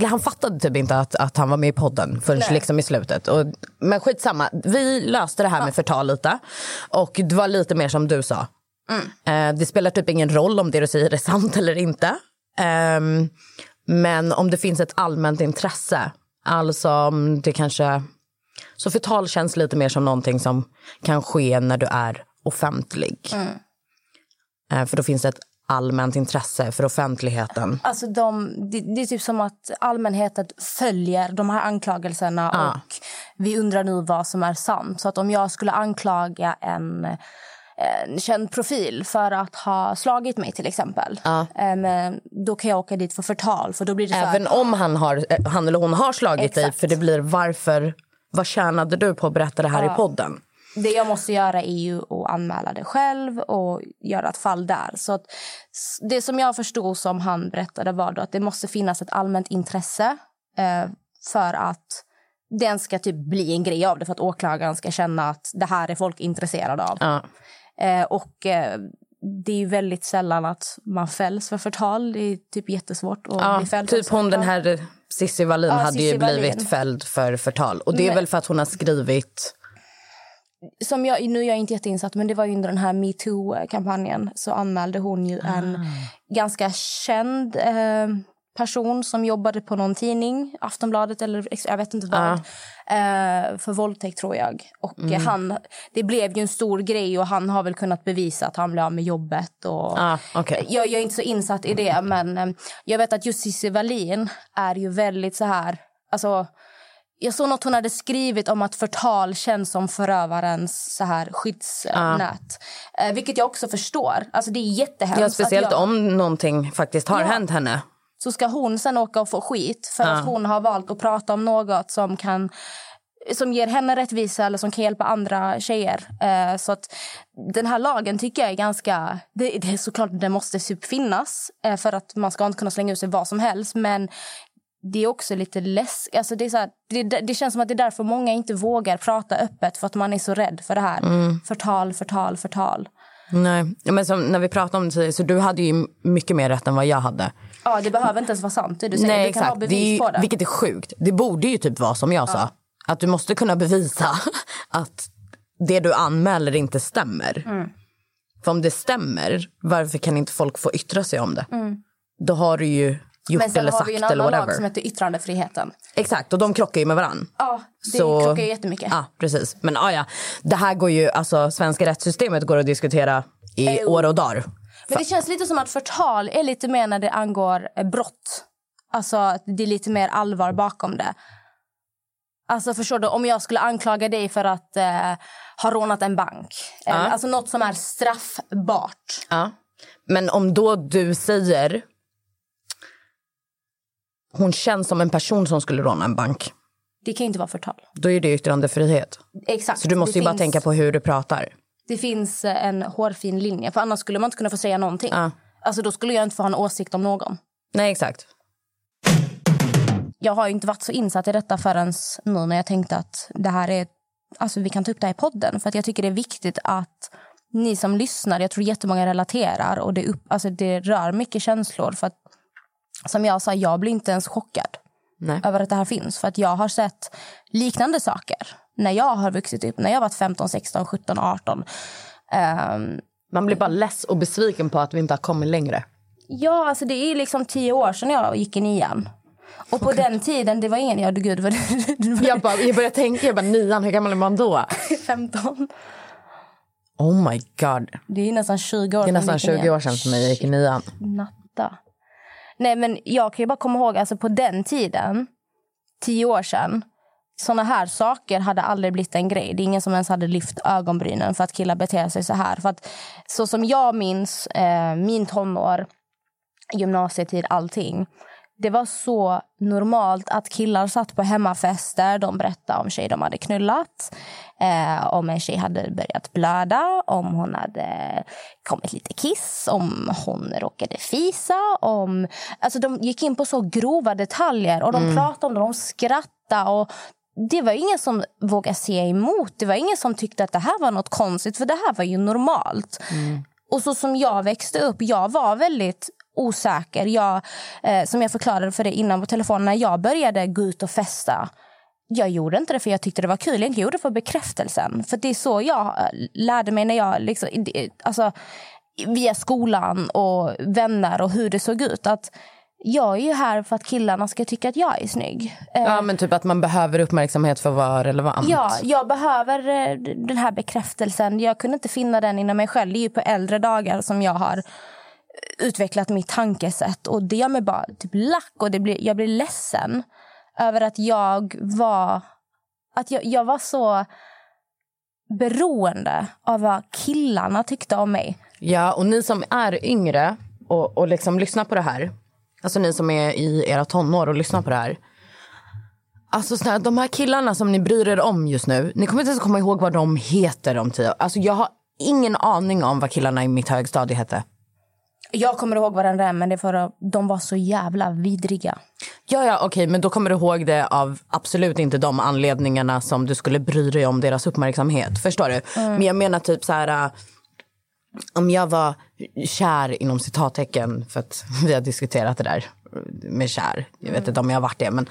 han fattade typ inte att, att han var med i podden förrän liksom i slutet. Och, men skitsamma, vi löste det här med förtal lite. Och det var lite mer som du sa. Eh, det spelar typ ingen roll om det du säger är sant eller inte. Ehm, men om det finns ett allmänt intresse, alltså om det kanske... Så förtal känns lite mer som någonting som kan ske när du är offentlig. Eh, för då finns det ett allmänt intresse för offentligheten? Alltså de, det, det är typ som att allmänheten följer de här anklagelserna Ja. och vi undrar nu vad som är sant. Så att om jag skulle anklaga en, en känd profil för att ha slagit mig till exempel. Em, då kan jag åka dit för förtal. För då blir det Även om han, har, eh, han eller hon har slagit dig, Exakt. för det blir varför, vad tjänade du på att berätta det här Ja. i podden? Det jag måste göra är ju att anmäla det själv och göra ett fall där. Så det som jag förstod som han berättade var att det måste finnas ett allmänt intresse eh, för att den ska typ bli en grej av det för att åklagaren ska känna att det här är folk intresserade av. Ja. Eh, och eh, det är ju väldigt sällan att man fälls för förtal. Det är typ jättesvårt att Ja, bli fälld typ hon den här Cissi Wallin Ja, hade ju Cissi Wallin. blivit fälld för förtal. Och det är Men- väl för att hon har skrivit... som jag, nu är jag inte jätteinsatt, men det var ju under den här metoo-kampanjen så anmälde hon ju en Ah. ganska känd eh, person som jobbade på någon tidning, Aftonbladet eller jag vet inte vad, eh, för våldtäkt tror jag. Och Mm. han, det blev ju en stor grej och han har väl kunnat bevisa att han blev av med jobbet. Och, Ah, okej. jag, jag är inte så insatt i det, men eh, jag vet att just Cissi Wallin är ju väldigt så här... Alltså, jag såg något hon hade skrivit om att förtal känns som förövarens så här skyddsnät. Eh, vilket jag också förstår. Alltså det är jättehemskt. Ja, speciellt jag, om någonting faktiskt har Ja. hänt henne. Så ska hon sen åka och få skit för Ja. att hon har valt att prata om något som kan som ger henne rättvisa eller som kan hjälpa andra tjejer. Eh, så att den här lagen tycker jag är ganska... Det, det är såklart den måste typ finnas eh, för att man ska inte kunna slänga ut sig vad som helst. Men det är också lite läskigt. Alltså det, är så här, det, det känns som att det är därför många inte vågar prata öppet för att man är så rädd för det här. Mm. Förtal, förtal, förtal. Nej, men som när vi pratade om det tidigare, så du hade ju mycket mer rätt än vad jag hade. Ja, det behöver inte ens vara sant. Det du säger. Nej, du kan ha exakt. Det bevis är, ju- på det. Vilket är sjukt. Det borde ju typ vara som jag sa. Att du måste kunna bevisa att det du anmäler inte stämmer. Mm. För om det stämmer, varför kan inte folk få yttra sig om det? Mm. Då har du ju gjort Men sen eller har sagt vi en eller annan lag som heter yttrandefriheten. Exakt, och de krockar ju med varann. Ja, det Så- krockar ju jättemycket. Ja, precis. Men ah, ja, det här går ju, alltså svenska rättssystemet går att diskutera i år och dagar. Men det känns lite som att förtal är lite mer när det angår eh, brott. Alltså det är lite mer allvar bakom det. Alltså förstår du, om jag skulle anklaga dig för att eh, ha rånat en bank. Eller, Ja. Alltså något som är straffbart. Ja. Men om då du säger hon känns som en person som skulle råna en bank. Det kan ju inte vara förtal. Då är det yttrandefrihet. Exakt. Så du måste det ju bara finns, tänka på hur du pratar. Det finns eh, en hårfin linje. För annars skulle man inte kunna få säga någonting. Ja. Alltså då skulle jag inte få ha en åsikt om någon. Nej, exakt. Jag har ju inte varit så insatt i detta förrän nu när jag tänkte att det här är, alltså vi kan ta upp det här i podden. För att jag tycker det är viktigt att ni som lyssnar, jag tror jättemånga relaterar och det, upp, alltså det rör mycket känslor. För att, som jag sa, jag blir inte ens chockad Nej. över att det här finns. För att jag har sett liknande saker när jag har vuxit upp, när jag var 15, 16, 17, 18. Ehm, Man blir bara less och besviken på att vi inte har kommit längre. Ja, alltså det är liksom tio år sedan jag gick i nian. Och på den tiden, det var ingen... Ja, gud, det var, Jag, bara, jag började tänka, jag bara, nian, hur gammal är man då? 15. Oh my god. Det är nästan 20 år Det är sedan nästan jag gick i 20 nian. år sedan mig jag gick i nian. Natta. Nej, men jag kan ju bara komma ihåg, alltså på den tiden, tio år sedan, såna här saker hade aldrig blivit en grej. Det är ingen som ens hade lyft ögonbrynen för att killar beter sig så här. För att så som jag minns eh, min tonår, gymnasietid, allting. Det var så normalt att killar satt på hemmafester. De berättade om tjejer de hade knullat. Eh, om en tjej hade börjat blöda. Om hon hade kommit lite kiss. Om hon råkade fisa. Om... Alltså de gick in på så grova detaljer. Och de pratade om det. De skrattade. Och det var ingen som vågade se emot. Det var ingen som tyckte att det här var något konstigt. För det här var ju normalt. Och så som jag växte upp, jag var väldigt osäker. Jag, eh, som jag förklarade för dig innan på telefonen, när jag började gå ut och festa. Jag gjorde inte det för jag tyckte det var kul, jag gjorde det för bekräftelsen. För det är så jag eh, lärde mig när jag, liksom, alltså, via skolan och vänner och hur det såg ut. Att jag är ju här för att killarna ska tycka att jag är snygg. Eh, Ja, men typ att man behöver uppmärksamhet för att vara relevant. Ja, jag behöver eh, den här bekräftelsen. Jag kunde inte finna den inom mig själv. Det är ju på äldre dagar som jag har utvecklat mitt tankesätt. Och Det gör mig bara typ lack och det blir, jag blir ledsen över att jag var, att jag, jag var så beroende av vad killarna tyckte om mig. Ja, och ni som är yngre och, och liksom lyssnar på det här. Alltså ni som är i era tonår och lyssnar på det här. Alltså såna här, de här killarna som ni bryr er om just nu. Ni kommer inte ens komma ihåg vad de heter om tio år. Alltså jag har ingen aning om vad killarna i mitt högstadie hette. Jag kommer ihåg varandra är, men det är för att de var så jävla vidriga. Ja, ja, okej, men då kommer du ihåg det av absolut inte de anledningarna som du skulle bry dig om deras uppmärksamhet. Förstår du? Mm. Men jag menar typ så här... äh, om jag var kär inom citattecken, för att vi har diskuterat det där med kär. Jag vet inte om jag har varit det, men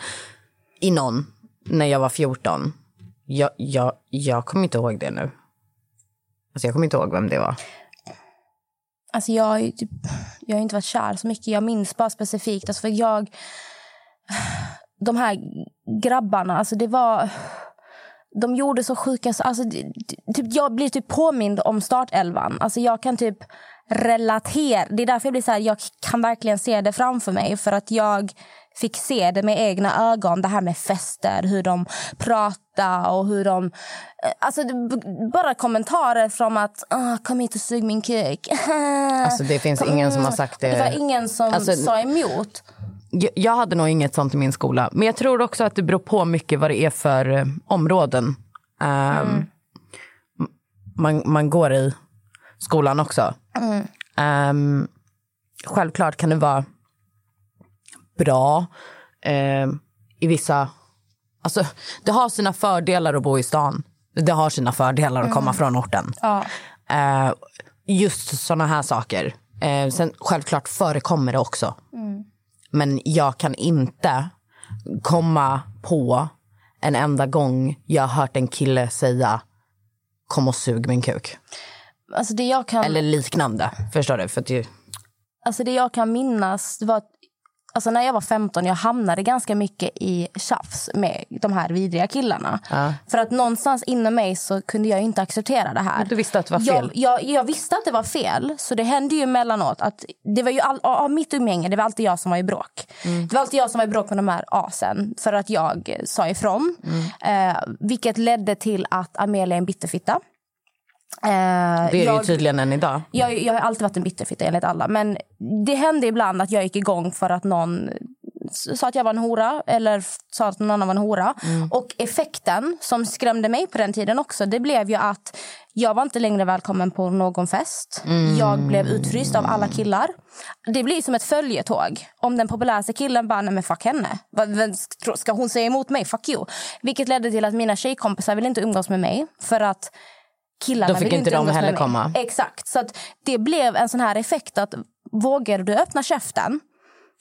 i någon när jag var 14. Jag, jag, jag kommer inte ihåg det nu. Alltså jag kommer inte ihåg vem det var. Alltså jag, har ju typ, jag har inte varit kär så mycket. Jag minns bara specifikt. Alltså för jag... De här grabbarna, alltså det var... De gjorde så sjuka... Alltså, typ, jag blir typ påmind om startelvan. Alltså jag kan typ relatera. Det är därför jag blir så här, jag kan verkligen se det framför mig. För att jag fick se det med egna ögon. Det här med fester, hur de pratar och hur de... eh, Alltså bara kommentarer från att ah, kom hit och sug min kuk. Alltså det finns ingen som har sagt det. Det var ingen som Alltså, sa emot. Jag, hade nog inget sånt i min skola. Men jag tror också att det beror på mycket vad det är för eh, områden ehm, m- man, man går i skolan också. Mm. Ehm, självklart kan det vara bra ehm, i vissa... Alltså, det har sina fördelar att bo i stan. Det har sina fördelar att komma Mm. från orten. Ja. Eh, just såna här saker. Eh, sen självklart förekommer det också. Mm. Men jag kan inte komma på en enda gång jag har hört en kille säga kom och sug min kuk. Alltså det jag kan... Eller liknande. Förstår du? För att det, Alltså det jag kan minnas det var alltså när jag var 15 jag hamnade ganska mycket i tjafs med de här vidriga killarna. Ja. För att någonstans inom mig så kunde jag inte acceptera det här. Du visste att det var fel? Jag, jag, jag visste att det var fel. Så det hände ju emellanåt att det var ju all, av mitt umgänge, det var alltid jag som var i bråk. Mm. Det var alltid jag som var i bråk med de här asen för att jag sa ifrån. Mm. Eh, vilket ledde till att Amelia är en bitterfitta. Eh, det är det ju jag- tydligen än idag. jag, jag har alltid varit en bitterfitta enligt alla. Men det hände ibland att jag gick igång för att någon sa att jag var en hora eller sa att någon annan var en hora. Och effekten som skrämde mig på den tiden också, det blev ju att jag var inte längre välkommen på någon fest. Mm. Jag blev utfryst av alla killar. Det blir som ett följetåg. Om den populäraste killen bara, nej men fuck henne. Ska hon säga emot mig? Fuck you. Vilket ledde till att mina tjejkompisar ville inte umgås med mig. För att killarna Då fick inte de heller komma. Exakt. Så att det blev en sån här effekt att vågar du öppna käften,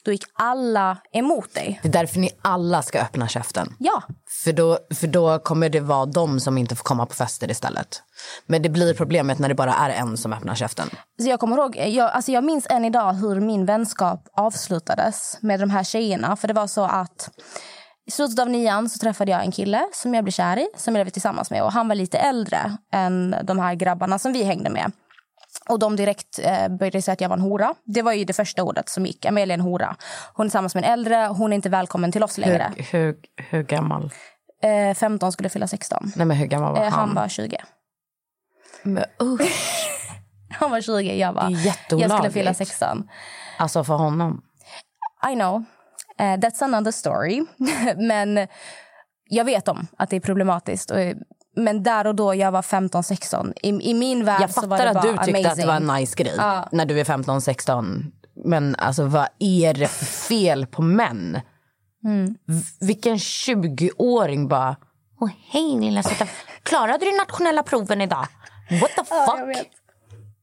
då gick alla emot dig. Det är därför ni alla ska öppna käften. Ja. För då, för då kommer det vara de som inte får komma på fester istället. Men det blir problemet när det bara är en som öppnar käften. Så jag kommer ihåg, jag, alltså jag minns än idag hur min vänskap avslutades med de här tjejerna. För det var så att i slutet av nian så träffade jag en kille som jag blev kär i, som jag blev tillsammans med. Och han var lite äldre än de här grabbarna som vi hängde med. Och de direkt eh, började säga att jag var en hora. Det var ju det första ordet som gick. Amelia är en hora. Hon är tillsammans med en äldre, hon är inte välkommen till oss längre. Hur, hur, hur gammal? Eh, 15 skulle fylla 16. Nej men hur gammal var Eh, han? han var 20. Men, usch. Han var 20, jag var... Jag skulle fylla 16. Alltså för honom. I know. Eh, that's another story. Men jag vet om att det är problematiskt. Och, Men där och då, jag var 15-16. I, I min värld Jag så var fattar det att bara du tyckte amazing. att det var en nice grej Ja. när du är 15-16. Men alltså vad är det för fel på män? Mm. Vilken 20-åring bara... Åh hej lilla söta. Klarade du nationella proven idag? What the Ja, jag fuck? vet.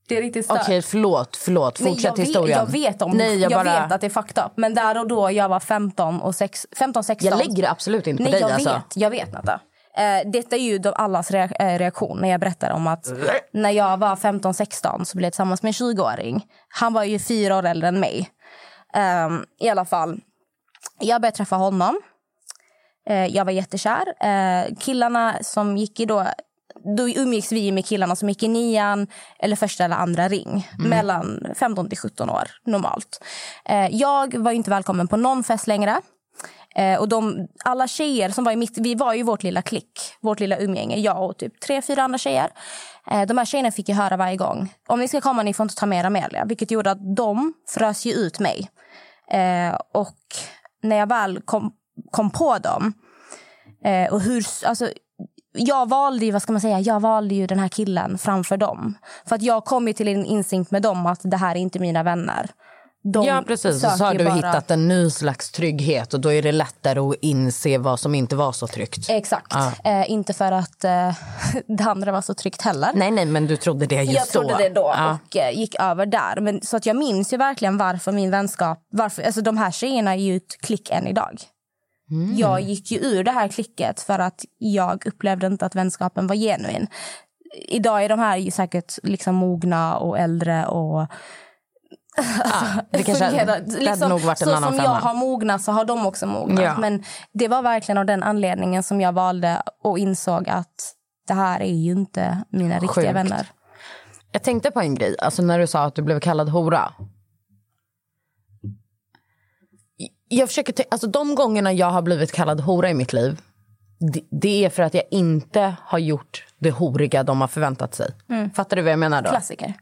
Det är riktigt stört. Okej, förlåt. förlåt. Fortsätt jag vet, historien. Jag vet om Nej, jag, jag bara... vet att det är fucked up. Men där och då, jag var 15 och sex, 15, 16. Jag lägger det absolut inte på Nej, dig. jag alltså. vet. Jag vet Natta. Eh, detta är ju de, allas eh, reaktion när jag berättar om att när jag var 15-16 så blev jag tillsammans med en 20-åring. Han var ju fyra år äldre än mig. Ehm, I alla fall, jag började träffa honom. Eh, jag var jättekär. Eh, killarna som gick i då då umgicks vi med killarna som gick i nian eller första eller andra ring. Mellan 15 till 17 år normalt. Eh, jag var inte välkommen på någon fest längre. Eh, och de, alla tjejer som var i mitt... Vi var ju vårt lilla klick, vårt lilla umgänge. Jag och typ tre, fyra andra tjejer. Eh, de här tjejerna fick ju höra varje gång. Om ni ska komma, ni får inte ta med er Amelia. Vilket gjorde att de frös ju ut mig. Eh, och när jag väl kom, kom på dem eh, och hur... Alltså, jag valde ju, vad ska man säga, jag valde ju den här killen framför dem. För att jag kom ju till en instinkt med dem att det här är inte mina vänner. De ja precis, så har du bara- hittat en ny slags trygghet och då är det lättare att inse vad som inte var så tryggt. Exakt. Ja. Eh, inte för att eh, det andra var så tryggt heller. Nej, nej, men du trodde det just jag trodde då. det då Ja. och eh, gick över där. Men, så att jag minns ju verkligen varför min vänskap... Varför, alltså de här tjejerna är ju ett klick än idag. Mm. Jag gick ju ur det här klicket för att jag upplevde inte att vänskapen var genuin. Idag är de här ju säkert liksom mogna och äldre och... det kanske- fungerar. det hade nog varit en så annan som femma. jag har mognat så har de också mognat. Ja. Men det var verkligen av den anledningen som jag valde och insåg att det här är ju inte mina riktiga Sjukt. vänner. Jag tänkte på en grej, alltså när du sa att du blev kallad hora. Jag försöker alltså de gångerna jag har blivit kallad hora i mitt liv. Det, det är för att jag inte har gjort det horiga de har förväntat sig. Mm. Fattar du vad jag menar då? Klassiker.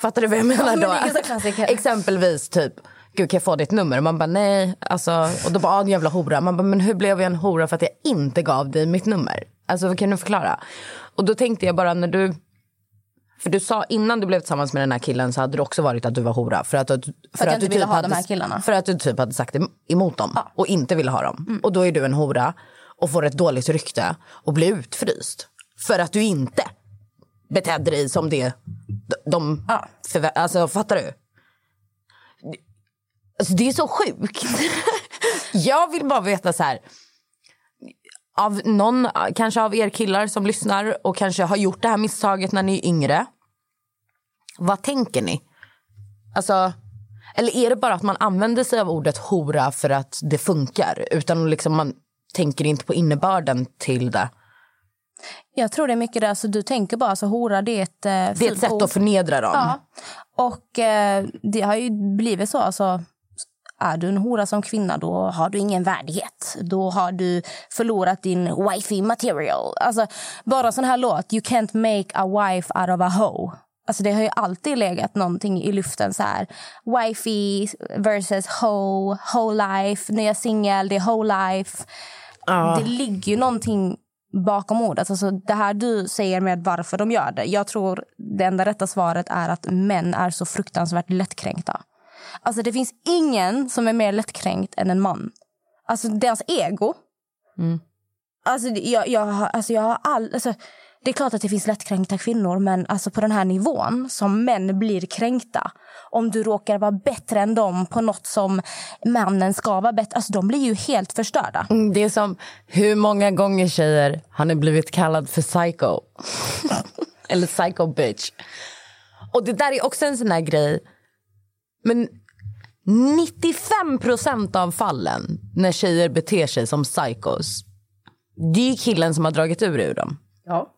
Fattar du vad jag menar Ja, men då? klassiker. Exempelvis typ, gud kan jag få ditt nummer? Man bara nej. Alltså, och då bara, ah, en jävla hora. Man bara, men hur blev jag en hora för att jag inte gav dig mitt nummer? Alltså kan du förklara? Och då tänkte jag bara när du, för du sa innan du blev tillsammans med den här killen så hade det också varit att du var hora. För att, du- för jag inte du ville ha hade, de här killarna. För att du typ hade sagt em- emot dem och inte ville ha dem. Och då är du en hora och får ett dåligt rykte och blir utfryst. För att du inte betedde dig som det de- de förvä- Alltså fattar du? Alltså, det är så sjukt. jag vill bara veta så här. Av någon, kanske av er killar som lyssnar och kanske har gjort det här misstaget när ni är yngre. Vad tänker ni? Alltså, eller är det bara att man använder sig av ordet hora för att det funkar utan liksom man tänker inte på innebörden till det? Jag tror det är mycket det. Alltså, du tänker bara, alltså, hora det är ett eh, Det är ett sätt ord. att förnedra dem. Ja. Och eh, det har ju blivit så. Alltså, är du en hora som kvinna, då har du ingen värdighet. Då har du förlorat din wifey material. Alltså, bara sån här låt, you can't make a wife out of a hoe. Alltså det har ju alltid legat någonting i luften så här. Wifey versus hoe, hoe life, nya singel, det är hoe life. Ja. Det ligger ju någonting bakom ordet. Alltså det här du säger med varför de gör det. Jag tror det enda rätta svaret är att män är så fruktansvärt lättkränkta. Alltså det finns ingen som är mer lättkränkt än en man. Alltså deras ego. Alltså, det- jag, jag, alltså, jag har all, alltså, det är klart att det finns lättkränkta kvinnor men alltså, på den här nivån som män blir kränkta om du råkar vara bättre än dem på något som mannen ska vara bättre. Alltså, de blir ju helt förstörda. Mm, Det är som hur många gånger tjejer har ni blivit kallad för psycho? Eller psycho bitch. Och det där är också en sån här grej. Men 95 procent av fallen när tjejer beter sig som psychos. Det är ju killen som har dragit ur ur dem. Ja.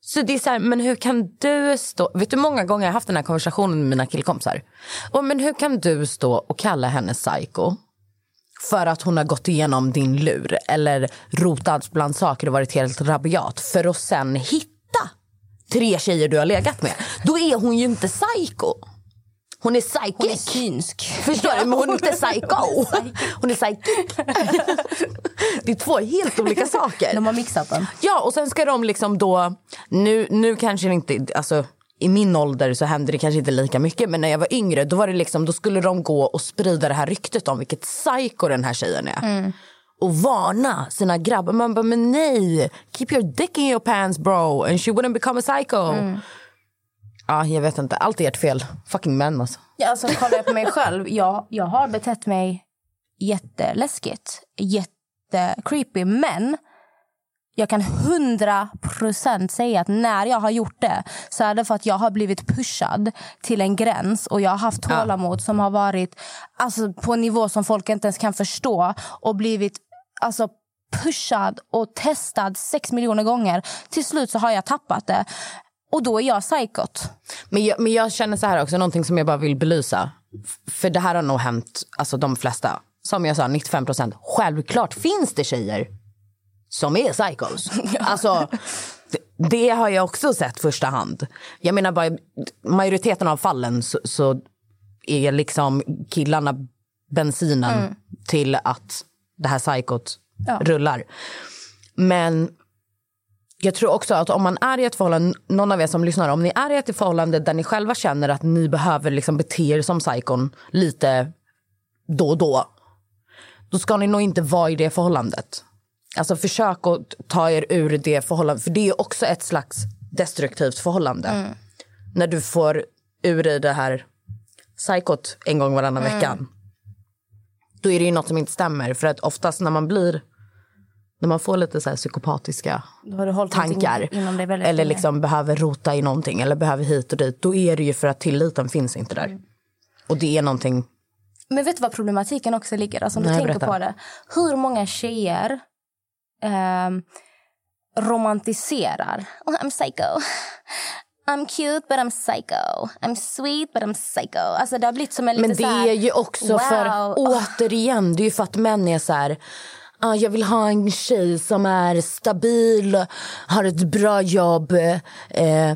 Så det är så här, men hur kan du stå... Vet du hur många gånger jag har haft den här konversationen med mina killkompisar? Och, men hur kan du stå och kalla henne psycho? För att hon har gått igenom din lur eller rotat bland saker och varit helt rabiat. För att sen hitta tre tjejer du har legat med. Då är hon ju inte psycho. Hon är psychic. Hon är synsk. Förstår du? Men hon är inte psycho. Hon är psychic. Det är två helt olika saker. De har mixat den. Ja, och sen ska de liksom då... Nu, nu kanske det inte... Alltså, I min ålder så hände det kanske inte lika mycket men när jag var yngre då, var det liksom, då skulle de gå och sprida det här ryktet om vilket psycho den här tjejen är. Och varna sina grabbar. Man bara, men nej! Keep your dick in your pants bro and she wouldn't become a psycho. Ja, jag vet inte. Allt är ert fel. Fucking män alltså. Ja, alltså, kollar jag på mig själv, jag, jag har betett mig jätteläskigt, jättecreepy, men jag kan hundra procent säga att när jag har gjort det så är det för att jag har blivit pushad till en gräns och jag har haft tålamod som har varit alltså, på en nivå som folk inte ens kan förstå och blivit alltså, pushad och testad sex miljoner gånger. Till slut så har jag tappat det. Och då är jag psykot. Men jag, men jag känner så här också, någonting som jag bara vill belysa. För det här har nog hänt alltså de flesta. Som jag sa, 95 procent. Självklart finns det tjejer som är psychos. Alltså, det, det har jag också sett första hand. Jag menar bara, majoriteten av fallen så, så är liksom killarna bensinen Mm. till att det här psykot Ja. rullar. Men jag tror också att om man är i ett förhållande, någon av er som lyssnar, om ni är i ett förhållande där ni själva känner att ni behöver liksom bete er som psykon lite då och då. Då ska ni nog inte vara i det förhållandet. Alltså försök att ta er ur det förhållandet. För det är också ett slags destruktivt förhållande. När du får ur dig det här psykot en gång varannan Mm. vecka. Då är det ju något som inte stämmer. För att oftast när man blir när man får lite så här psykopatiska du tankar eller liksom behöver rota i någonting eller behöver hit och dit. Då är det ju för att tilliten finns inte där. Mm. Och det är någonting... Men vet du vad problematiken också ligger? Alltså om du Nej, tänker berätta. på det. Hur många tjejer ehm, romantiserar. Oh, I'm psycho. I'm cute but I'm psycho. I'm sweet but I'm psycho. Alltså det har blivit som en lite Men det här, är ju också wow. för, återigen, det är ju för att män är så här... Ah, jag vill ha en tjej som är stabil, har ett bra jobb, eh,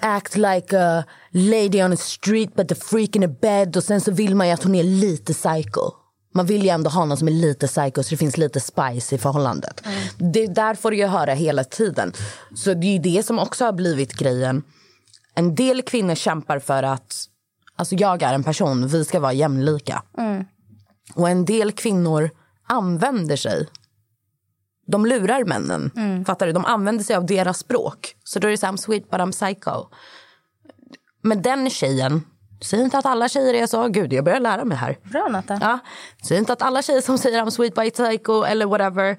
act like a lady on the street but the freak in a bed. Och sen så vill man ju att hon är lite psycho. Man vill ju ändå ha någon som är lite psycho så det finns lite spice i förhållandet. Det där får du ju höra hela tiden. Så det är det som också har blivit grejen. En del kvinnor kämpar för att alltså jag är en person, vi ska vara jämlika. Mm. Och en del kvinnor använder sig. De lurar männen. Mm. Fattar du? De använder sig av deras språk. Så då är det så här, I'm sweet but I'm psycho. Men den tjejen, säg inte att alla tjejer är så. Gud, jag börjar lära mig här. Bra Natta. Ja, säg inte att alla tjejer som säger I'm sweet by psycho eller whatever.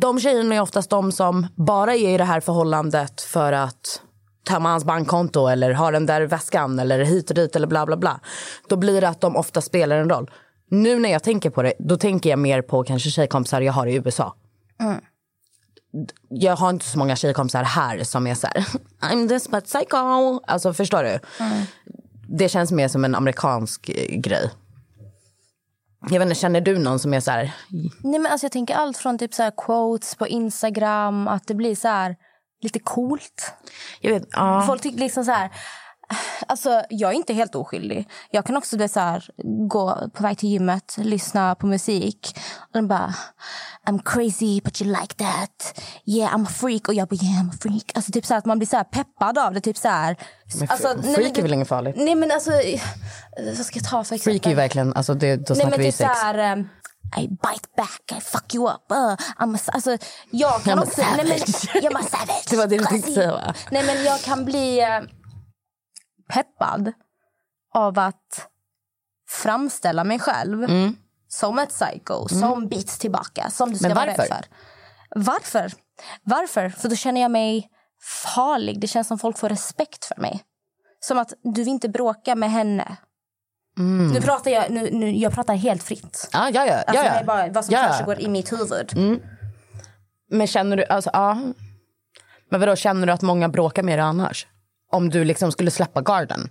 De tjejerna är oftast de som bara är i det här förhållandet för att tömma hans bankkonto eller ha den där väskan eller hit och dit eller bla bla bla. Då blir det att de ofta spelar en roll. Nu när jag tänker på det, då tänker jag mer på kanske tjejkompisar jag har i USA. Mm. Jag har inte så många tjejkompisar här som är så här, I'm this but psycho. Alltså förstår du? Mm. Det känns mer som en amerikansk eh, grej. Jag vet inte, känner du någon som är så här... Nej, men alltså jag tänker allt från typ så här quotes på Instagram, att det blir så här lite coolt. Jag vet, ja. Folk tycker liksom så här... Alltså, jag är inte helt oskyldig. Jag kan också bli så här, gå på väg till gymmet, lyssna på musik. Och den bara... I'm crazy but you like that. Yeah, I'm a freak. Och jag bara, yeah, I'm a freak. Alltså, typ så här, att man blir så här peppad av det. Typ så här, Men alltså, freak nej, är väl inget farligt? Nej, men alltså... Vad ska jag ta för exempel? Freak är ju verkligen, alltså det, då Nej, snackar men vi typ sex. så här... um, I bite back, I fuck you up. Uh, I'm a, alltså, jag kan I'm också... Nej, men, jag är savage. Det var det du tänkte säga, va? Nej, men jag kan bli eh, peppad av att framställa mig själv som ett psycho, som bits tillbaka, som du ska Mm. Vara varför? rädd för. Varför? Varför? För då känner jag mig farlig. Det känns som folk får respekt för mig. Som att du vill inte bråka med henne. Mm. Nu pratar jag, nu, nu, jag pratar helt fritt. Ja, ja, ja. Alltså, ja, Det ja. är bara vad som Ja, ja. försiggår i mitt huvud. Mm. Men känner du, alltså ja. Men vadå, känner du att många bråkar med dig annars? Om du liksom skulle släppa garden.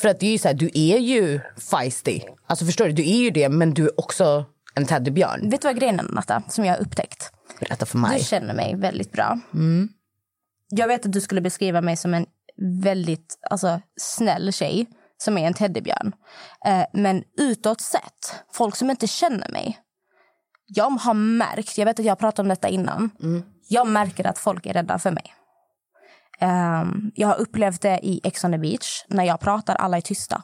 För att det är ju så här, du är ju feisty. Alltså förstår du, du är ju det men du är också en teddybjörn. Vet du vad grejen är, Natta, som jag har upptäckt? Berätta för mig. Du känner mig väldigt bra. Mm. Jag vet att du skulle beskriva mig som en väldigt alltså, snäll tjej som är en teddybjörn. Eh, men utåt sett, folk som inte känner mig. Jag har märkt, jag vet att jag pratade om detta innan. Jag märker att folk är rädda för mig. Ehm, jag har upplevt det i Ex on the beach. När jag pratar, alla är tysta.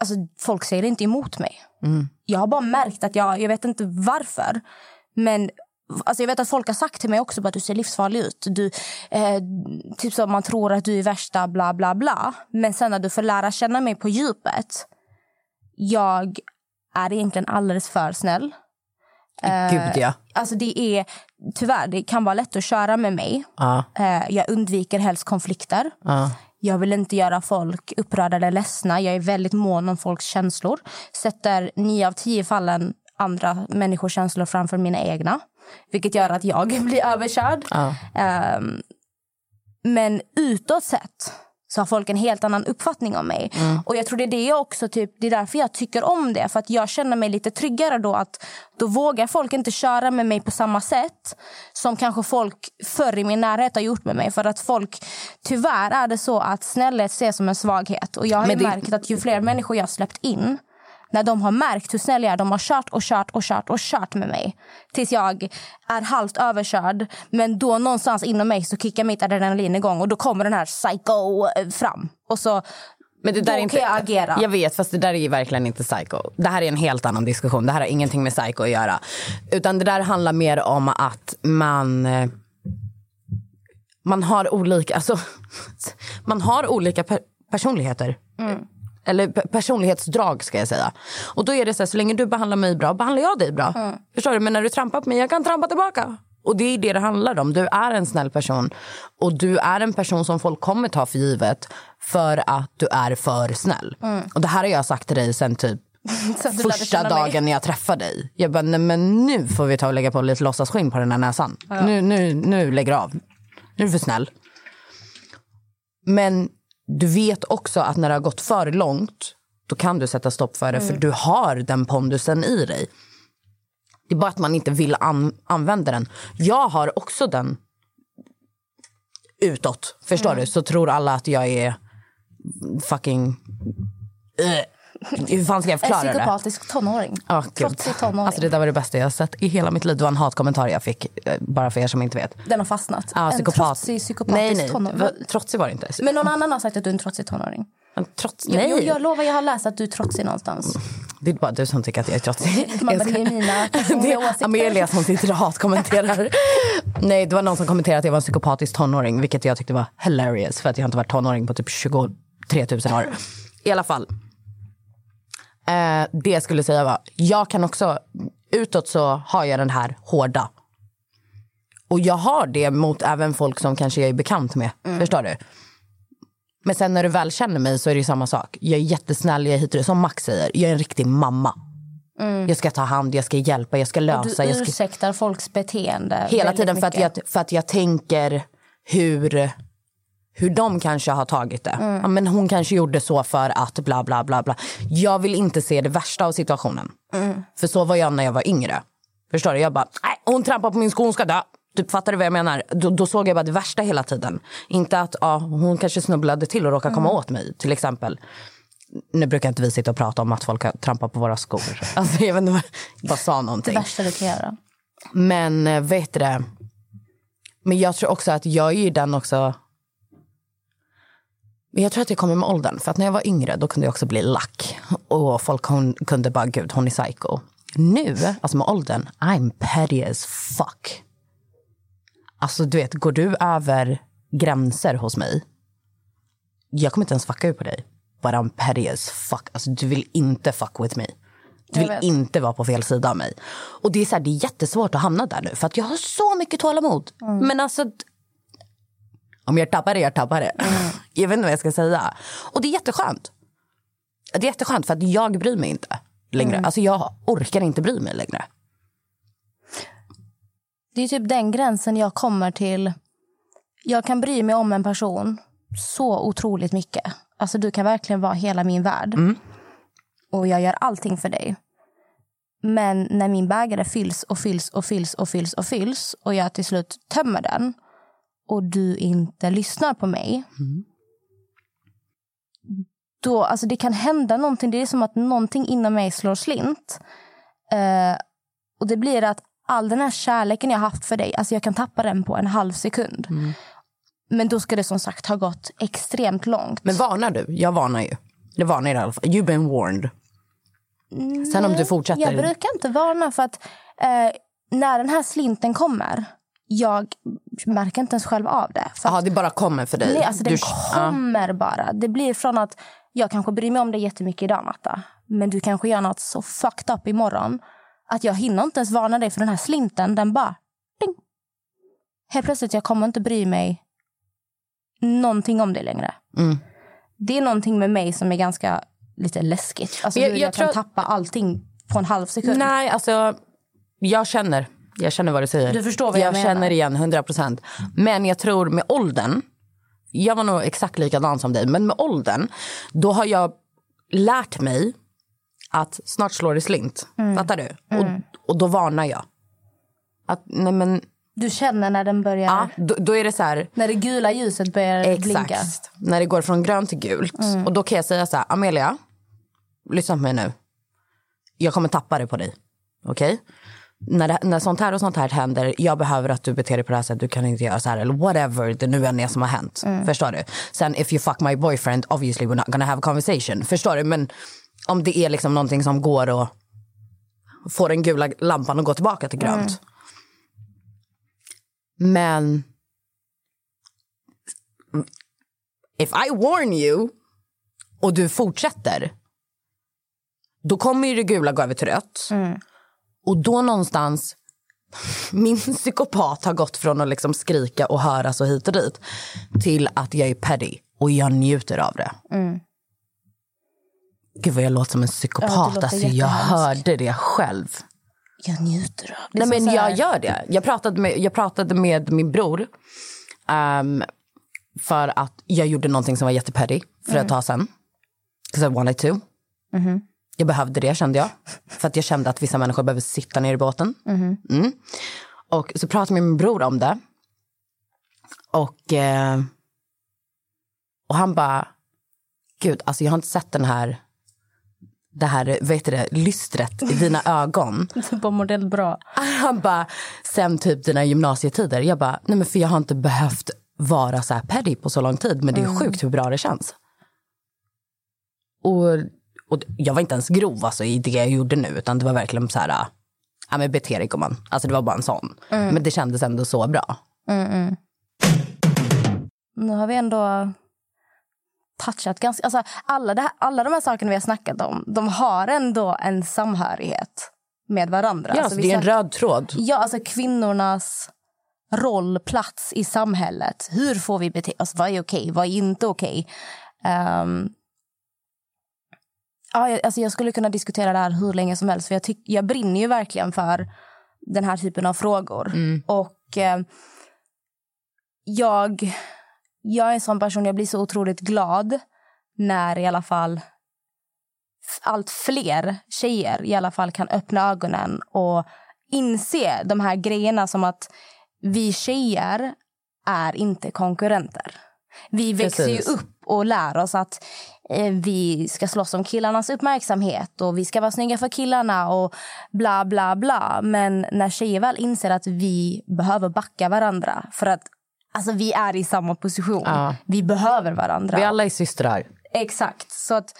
Alltså, folk säger inte emot mig. Mm. Jag har bara märkt att jag, jag vet inte varför. Men alltså jag vet att folk har sagt till mig också att du ser livsfarlig ut. Du, eh, typ så man tror att du är värsta bla bla bla. Men sen när du får lära känna mig på djupet. Jag är egentligen alldeles för snäll. Eh, Gud ja. Alltså det är, tyvärr, det kan vara lätt att köra med mig. Ja. Eh, jag undviker helst konflikter. ja. Jag vill inte göra folk upprörda eller ledsna. Jag är väldigt mån om folks känslor. Sätter nio av tio fallen andra människors känslor framför mina egna. Vilket gör att jag blir överkörd. Ehm, men utåt sett så har folk en helt annan uppfattning om mig. Mm. Och jag tror det är det jag också, typ, det är därför jag tycker om det. För att jag känner mig lite tryggare då att då vågar folk inte köra med mig på samma sätt som kanske folk förr i min närhet har gjort med mig. För att folk, tyvärr är det så att snällhet ses som en svaghet. Och jag har det- märkt att ju fler människor jag har släppt in när de har märkt hur snäll jag är, de har kört och kört och kört och kört med mig. Tills jag är halvt överkörd. Men då någonstans inom mig så kickar mitt adrenalin igång och då kommer den här psycho eh, fram. Och så Men det där då är inte, kan jag agera. Jag vet, fast det där är ju verkligen inte psycho. Det här är en helt annan diskussion. Det här har ingenting med psycho att göra. Utan det där handlar mer om att man... eh, Man har olika, alltså, man har olika per, personligheter. Eller pe- personlighetsdrag ska jag säga. Och då är det så här, så länge du behandlar mig bra, behandlar jag dig bra. Förstår du? Men när du trampar på mig, jag kan trampa tillbaka. Och det är det det handlar om. Du är en snäll person. Och du är en person som folk kommer ta för givet. För att du är för snäll. Och det här har jag sagt till dig sen typ första mig. dagen när jag träffade dig. Jag bara, nej men nu får vi ta och lägga på lite låtsasskinn på den här näsan. Nu, nu, nu lägger av. Nu är du för snäll. Men du vet också att när det har gått för långt, då kan du sätta stopp för det. För du har den pondusen i dig. Det är bara att man inte vill an- använda den. Jag har också den utåt. Förstår du? Så tror alla att jag är fucking... Uh. Hur fan ska jag En förklara det? psykopatisk tonåring. Trotsig tonåring. Alltså det där var det bästa jag sett i hela mitt liv. Det var en hatkommentar jag fick, eh, bara för er som inte vet. Den har fastnat. En psykopat. trotsig psykopatisk nej, nej. tonåring. Trotsig var det inte. Men någon annan har sagt att du är en trotsig tonåring. En trots... Jag, Nej, jag, jag lovar, jag har läst att du är trotsig någonstans. det är bara du som tycker att jag är trotsig. Ska- det är mina Det personliga är åsikter. Amelia som sitter och hatkommenterar. Nej, det var någon som kommenterade att jag var en psykopatisk tonåring, vilket jag tyckte var hilarious för att jag har inte varit tonåring på typ 23 000 år. I alla fall. Eh, det jag skulle säga var, jag kan också, utåt så har jag den här hårda. Och jag har det mot även folk som kanske jag är bekant med. Förstår du? Men sen när du väl känner mig så är det ju samma sak. Jag är jättesnäll, jag är hit. Som Max säger, jag är en riktig mamma. Jag ska ta hand, jag ska hjälpa, jag ska Och lösa. du Jag ska... ursäktar folks beteende. Hela tiden för att, jag, för att jag tänker hur, hur de kanske har tagit det. Mm. Ja, men hon kanske gjorde så för att bla bla bla. bla. Jag vill inte se det värsta av situationen. Mm. För så var jag när jag var yngre. Förstår du? Jag bara, nej hon trampar på min sko, hon ska dö. Typ, fattar du vad jag menar? Då, då såg jag bara det värsta hela tiden. Inte att ja, hon kanske snubblade till och råkade komma Mm. åt mig till exempel. Nu brukar inte vi sitta och prata om att folk har trampat på våra skor. Alltså, jag vet inte, vad- jag bara sa Det någonting. värsta du kan göra. Men eh, vet du det? Men jag tror också att jag är ju den också. Men jag tror att det kommer med åldern. För att när jag var yngre då kunde jag också bli lack. Och folk hon, kunde bara, gud hon är psycho. Nu, alltså med åldern, I'm petty as fuck. Alltså du vet, går du över gränser hos mig. Jag kommer inte ens fucka ur på dig. But I'm petty as fuck. Alltså du vill inte fuck with me. Du vill inte vara på fel sida av mig. Och det är, så här, det är jättesvårt att hamna där nu. För att jag har så mycket tålamod. Men alltså. Om jag tappar det, jag tappar det. Jag vet inte vad jag ska säga. Och det är jätteskönt. Det är jätteskönt för att jag bryr mig inte längre. Alltså jag orkar inte bry mig längre. Det är typ den gränsen jag kommer till. Jag kan bry mig om en person så otroligt mycket. Alltså du kan verkligen vara hela min värld. Och jag gör allting för dig. Men när min bägare fylls och fylls och fylls och fylls och fylls och jag till slut tömmer den och du inte lyssnar på mig. Då, alltså det kan hända någonting. Det är som att någonting inom mig slår slint. Eh, och det blir att all den här kärleken jag haft för dig, alltså jag kan tappa den på en halv sekund. Men då ska det som sagt ha gått extremt långt. Men varnar du? Jag varnar ju. Det varnar i alla fall. You've been warned. Sen om du fortsätter. Jag brukar inte varna för att eh, när den här slinten kommer, jag märker inte ens själv av det. För det bara kommer för dig. Nej, alltså den Du- ja. kommer bara. Det blir från att jag kanske bryr mig om dig jättemycket idag, Natta. Men du kanske gör något så fucked up imorgon att jag hinner inte ens varna dig för den här slinten. Den bara... Ding. Helt plötsligt jag kommer inte bry mig någonting om det längre. Mm. Det är någonting med mig som är ganska lite läskigt. Alltså, Jag- jag, jag jag, kan tror- tappa allting på en halv sekund. Nej, alltså jag känner. Jag känner vad du säger. Du förstår vad jag menar. känner igen 100 procent. Men jag tror med åldern, jag var nog exakt likadan som dig, men med åldern, då har jag lärt mig att snart slår det slint. Mm. Fattar du? Och, och då varnar jag. Att, nej men, Du känner när den börjar... ja, då, då är det så här, När det gula ljuset börjar Exakt. blinka. När det går från grönt till gult. Mm. Och då kan jag säga så här, Amelia, lyssna på mig nu. Jag kommer tappa det på dig. Okej? När, det, när sånt här och sånt här händer, jag behöver att du beter dig på det här sättet, du kan inte göra så här eller whatever det nu än är som har hänt. Mm. Förstår du? Sen if you fuck my boyfriend, obviously we're not gonna have a conversation. Förstår du? Men om det är liksom någonting som går att få den gula lampan att gå tillbaka till grönt. Mm. Men if I warn you och du fortsätter då kommer ju det gula gå över till rött. Och då någonstans, min psykopat har gått från att liksom skrika och höra så hit och dit till att jag är petty och jag njuter av det. Mm. Gud vad jag låter som en Ja, psykopat. låter alltså, jag hörde det själv. Jag njuter av det. Nej, men jag gör det. Jag pratade med, jag pratade med min bror. ehm, för att jag gjorde någonting som var jättepetty för Mm. ett tag sedan. 'Cause I wanted to. Mhm. Jag behövde det kände jag. För att jag kände att vissa människor behöver sitta ner i båten. Mhm. Mm. Och så pratade jag med min bror om det. Och, eh, och han bara, gud alltså jag har inte sett den här, det här, vad heter det, lystret i dina ögon. Du bara helt bra. Han bara, sen typ dina gymnasietider. Jag bara, nej men för jag har inte behövt vara så här petty på så lång tid. Men det är Mm. sjukt hur bra det känns. Och, och jag var inte ens grov alltså, i det jag gjorde nu. Utan det var verkligen så här, ja men bete dig gumman. Alltså det var bara en sån. Mm. Men det kändes ändå så bra. Mm, mm. Nu har vi ändå touchat ganska... Alltså, alla, här, alla de här sakerna vi har snackat om, de har ändå en samhörighet med varandra. Ja, Alltså, så vi det är en röd tråd. Ja, alltså kvinnornas roll, plats i samhället. Hur får vi bete oss? Vad är okej? Vad är inte okej? Ehm, ja, alltså jag skulle kunna diskutera det här hur länge som helst. För jag, tyck, jag brinner ju verkligen för den här typen av frågor. Och eh, jag, jag är en sån person, jag blir så otroligt glad när i alla fall allt fler tjejer i alla fall kan öppna ögonen och inse de här grejerna som att vi tjejer är inte konkurrenter. Vi växer ju Precis. upp och lär oss att vi ska slåss om killarnas uppmärksamhet och vi ska vara snygga för killarna och bla bla bla. Men när tjejer väl inser att vi behöver backa varandra för att alltså, vi är i samma position. Ja. Vi behöver varandra. Vi alla är systrar. Exakt. Så att,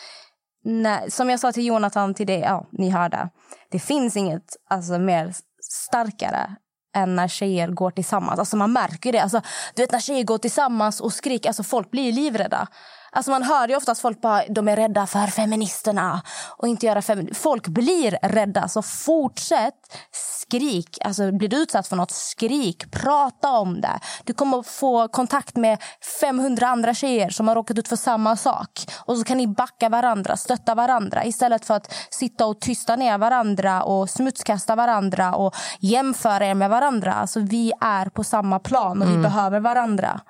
när, som jag sa till Jonathan, till det, ja, ni hörde. Det finns inget alltså, mer starkare än när tjejer går tillsammans. Alltså man märker det. Alltså, du vet när tjejer går tillsammans och skriker, alltså folk blir livrädda. Alltså man hör ju oftast folk bara, de är rädda för feministerna och inte göra femi- Folk blir rädda, så fortsätt skrik. Alltså blir du utsatt för något, skrik, prata om det. Du kommer få kontakt med 500 andra tjejer som har råkat ut för samma sak. Och så kan ni backa varandra, stötta varandra istället för att sitta och tysta ner varandra och smutskasta varandra och jämföra er med varandra. Alltså vi är på samma plan och vi Mm. behöver varandra.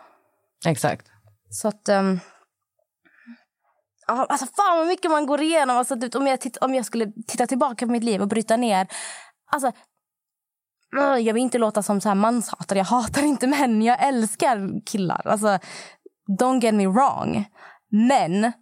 Exakt. Så att... ja, alltså fan vad mycket man går igenom. Alltså, typ, om, jag titt, om jag skulle titta tillbaka på mitt liv och bryta ner. Alltså, jag vill inte låta som så här manshatare. Jag hatar inte män. Jag älskar killar. Alltså, don't get me wrong. Men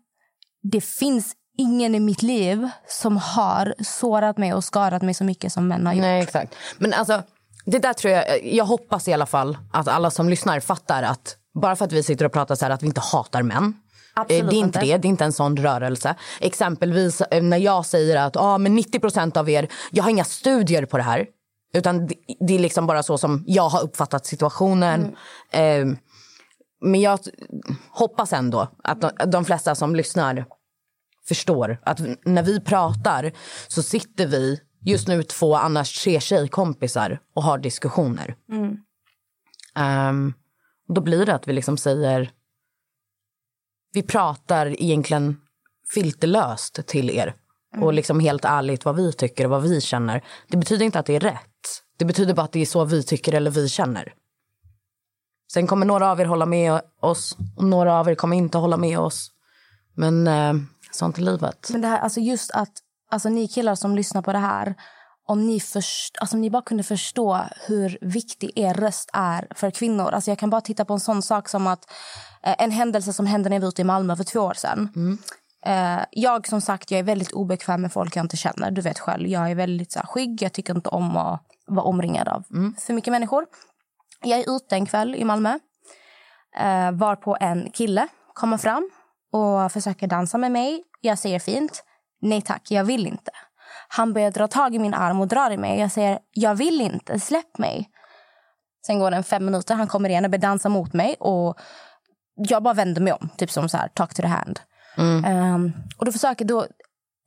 det finns ingen i mitt liv som har sårat mig och skadat mig så mycket som män har gjort. Nej, exakt. Men alltså, det där tror jag, jag hoppas i alla fall att alla som lyssnar fattar att bara för att vi sitter och pratar så här att vi inte hatar män. Absolut eh, det är inte inte. det, det är inte en sån rörelse. Exempelvis eh, när jag säger att ah, men 90% av er, jag har inga studier på det här. Utan det, det är liksom bara så som jag har uppfattat situationen. Mm. Eh, men jag hoppas ändå att de, de flesta som lyssnar förstår att när vi pratar så sitter vi just nu två annars tre tjejkompisar och har diskussioner. Mm. Ehm, då blir det att vi liksom säger vi pratar egentligen filterlöst till er. och liksom helt ärligt vad vi tycker och vad vi känner. Det betyder inte att det är rätt. Det betyder bara att det är så vi tycker eller vi känner. Sen kommer några av er hålla med oss och några av er kommer inte hålla med oss. Men eh, sånt är livet. Men det här, alltså just att alltså ni killar som lyssnar på det här om ni, först, alltså om ni bara kunde förstå hur viktig er röst är för kvinnor. Alltså jag kan bara titta på en sån sak som att en händelse som hände när vi var ute i Malmö för två år sedan. Eh, jag som sagt jag är väldigt obekväm med folk jag inte känner. Du vet själv, jag är väldigt så här, skygg. Jag tycker inte om att vara omringad av för mycket människor. Jag är ute en kväll i Malmö. Eh, varpå en kille kommer fram och försöker dansa med mig. Jag säger fint. Nej tack, jag vill inte. Han börjar dra tag i min arm och drar i mig. Jag säger jag vill inte, släpp mig. Sen går det fem minuter, han kommer igen och börjar dansa mot mig. Och jag bara vänder mig om, typ som så här, talk to the hand. Ehm, och då försöker då,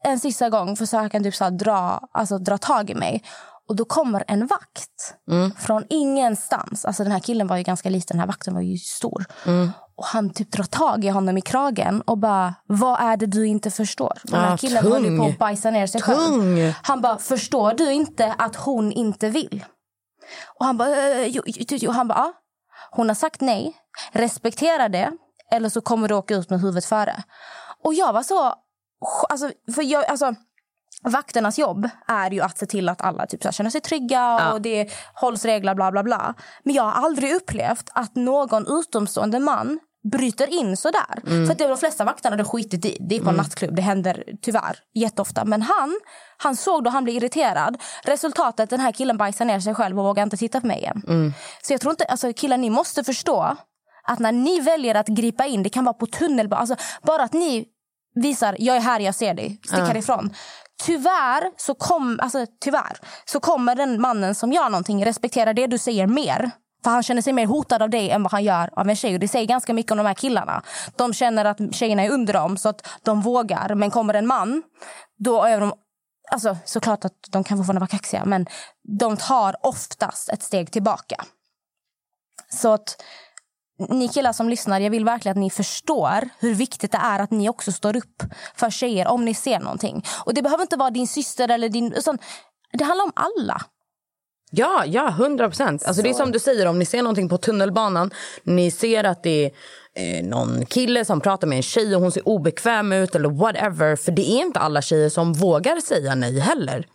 en sista gång försöker han typ så här dra, alltså dra tag i mig. Och då kommer en vakt från ingenstans. Alltså den här killen var ju ganska liten, den här vakten var ju stor. Och han typ drar tag i honom i kragen och bara, vad är det du inte förstår? Den här Ah, killen tung. håller på att bajsa ner sig Tung. själv. Han bara, förstår du inte att hon inte vill? Och han bara, "Eh, jo, jo, jo." han bara, ja. Hon har sagt nej, respektera det eller så kommer du åka ut med huvudet före. Och jag var så, alltså, för jag, alltså Vakternas jobb är ju att se till att alla typ, så här, känner sig trygga och det hålls regler bla bla bla. Men jag har aldrig upplevt att någon utomstående man bryter in så där. För att det är de flesta vakterna det skitit i. Det är på en nattklubb, det händer tyvärr jätteofta. Men han, han såg då han blev irriterad. Resultatet, den här killen bajsar ner sig själv och vågar inte titta på mig igen. Så jag tror inte, alltså killar ni måste förstå att när ni väljer att gripa in, det kan vara på tunnelbanan, alltså bara att ni visar jag är här, jag ser dig, stick härifrån. Tyvärr så, kom, alltså, tyvärr så kommer den mannen som gör någonting respektera det du säger mer. För han känner sig mer hotad av dig än vad han gör av en tjej. Och det säger ganska mycket om de här killarna. De känner att tjejerna är under dem så att de vågar. Men kommer en man, då är de Alltså, såklart att de kan fortfarande vara kaxiga men de tar oftast ett steg tillbaka. Så att ni killar som lyssnar, jag vill verkligen att ni förstår hur viktigt det är att ni också står upp för tjejer om ni ser någonting. Och det behöver inte vara din syster eller din... Utan det handlar om alla. Ja, ja, hundra procent. Alltså det är som du säger, om ni ser någonting på tunnelbanan, ni ser att det är eh, någon kille som pratar med en tjej och hon ser obekväm ut eller whatever. För det är inte alla tjejer som vågar säga nej heller.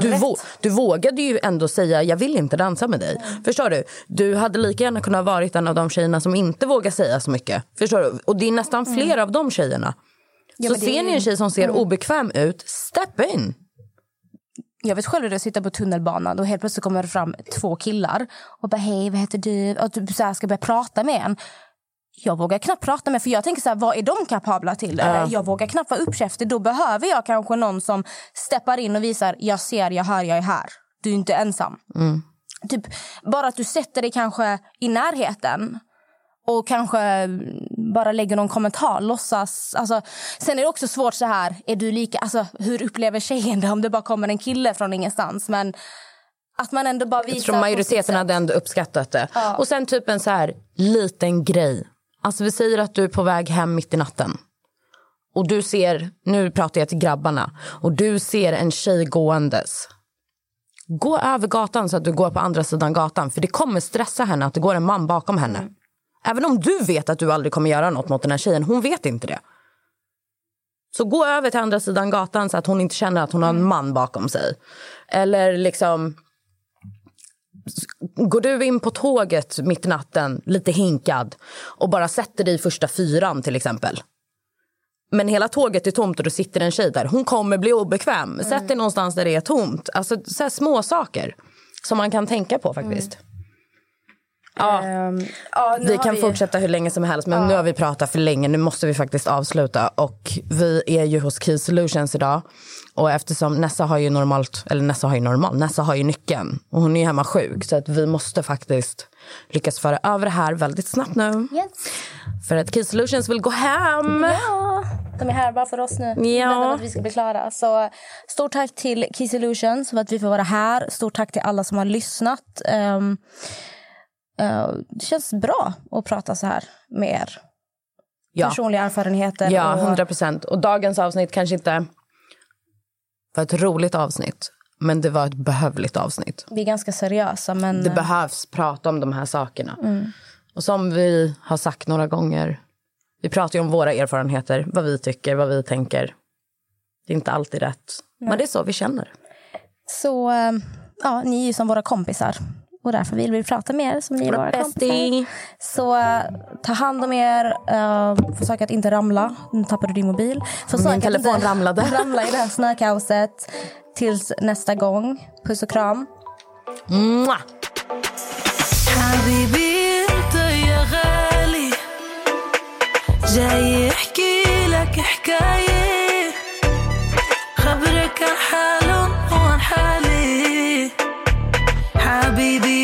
Du, vå- du vågade ju ändå säga jag vill inte dansa med dig. Förstår du? Du hade lika gärna kunnat varit en av de tjejerna som inte vågar säga så mycket. Förstår du? Och det är nästan fler av de tjejerna. Mm. Ja, så det ser ni en tjej som ser Mm. obekväm ut, step in. Jag vet själv hur det är att sitta på tunnelbanan och helt plötsligt kommer det fram två killar och bara hej, vad heter du? Och typ så ska börja prata med en. Jag vågar knappt prata med för jag tänker så här, vad är de kapabla till? Eller, Jag vågar knappt vara uppkäftig. Då behöver jag kanske någon som steppar in och visar jag ser, jag hör, jag är här. Du är inte ensam. Typ, bara att du sätter dig kanske i närheten och kanske bara lägger någon kommentar, låtsas. Alltså, sen är det också svårt så här, är du lika, alltså, hur upplever tjejen det om det bara kommer en kille från ingenstans? Men att man ändå bara visar... Jag tror majoriteten hade ändå uppskattat det. Ja. Och sen typ en så här liten grej. Alltså vi säger att du är på väg hem mitt i natten. Och du ser, nu pratar jag till grabbarna. Och du ser en tjej gåendes. Gå över gatan så att du går på andra sidan gatan. För det kommer stressa henne att det går en man bakom henne. Även om du vet att du aldrig kommer göra något mot den här tjejen. Hon vet inte det. Så gå över till andra sidan gatan så att hon inte känner att hon har en man bakom sig. Eller liksom Går du in på tåget mitt i natten, lite hinkad och bara sätter dig i första fyran till exempel. Men hela tåget är tomt och det sitter en tjej där. Hon kommer bli obekväm. Sätt dig någonstans där det är tomt. Alltså så små saker som man kan tänka på faktiskt. Ja, Ehm, ja, vi kan fortsätta hur länge som helst men nu har vi pratat för länge. Nu måste vi faktiskt avsluta. Och vi är ju hos Key Solutions idag. Och eftersom Nessa har ju normalt, eller Nessa har ju normal, Nessa har ju nyckeln. Och hon är ju hemma sjuk. Så att vi måste faktiskt lyckas föra över det här väldigt snabbt nu. Yes. För att Key Solutions vill gå hem. Ja, de är här bara för oss nu. Ja. Väntar på att vi ska bli klara. Så, stort tack till Key Solutions för att vi får vara här. Stort tack till alla som har lyssnat. Ehm, eh, det känns bra att prata så här med er. Ja. Personliga erfarenheter. Ja, 100 procent. Och dagens avsnitt kanske inte var ett roligt avsnitt. Men det var ett behövligt avsnitt. Vi är ganska seriösa, men... Det behövs prata om de här sakerna. Mm. Och som vi har sagt några gånger, vi pratar ju om våra erfarenheter, vad vi tycker, vad vi tänker. Det är inte alltid rätt, men det är så vi känner. Så eh, ja, ni är ju som våra kompisar Och därför vill vi prata med er som ni är Våra våra bestie. kompisar. Så eh, ta hand om er. Uh, försök att inte ramla. Nu tappade du din mobil. Försök Min att telefon inte ramlade. ramla i det här snökaoset. Tills nästa gång. Puss och kram. Mwah! حبيبي انت يا غالي جاي يحكي لك حكاية baby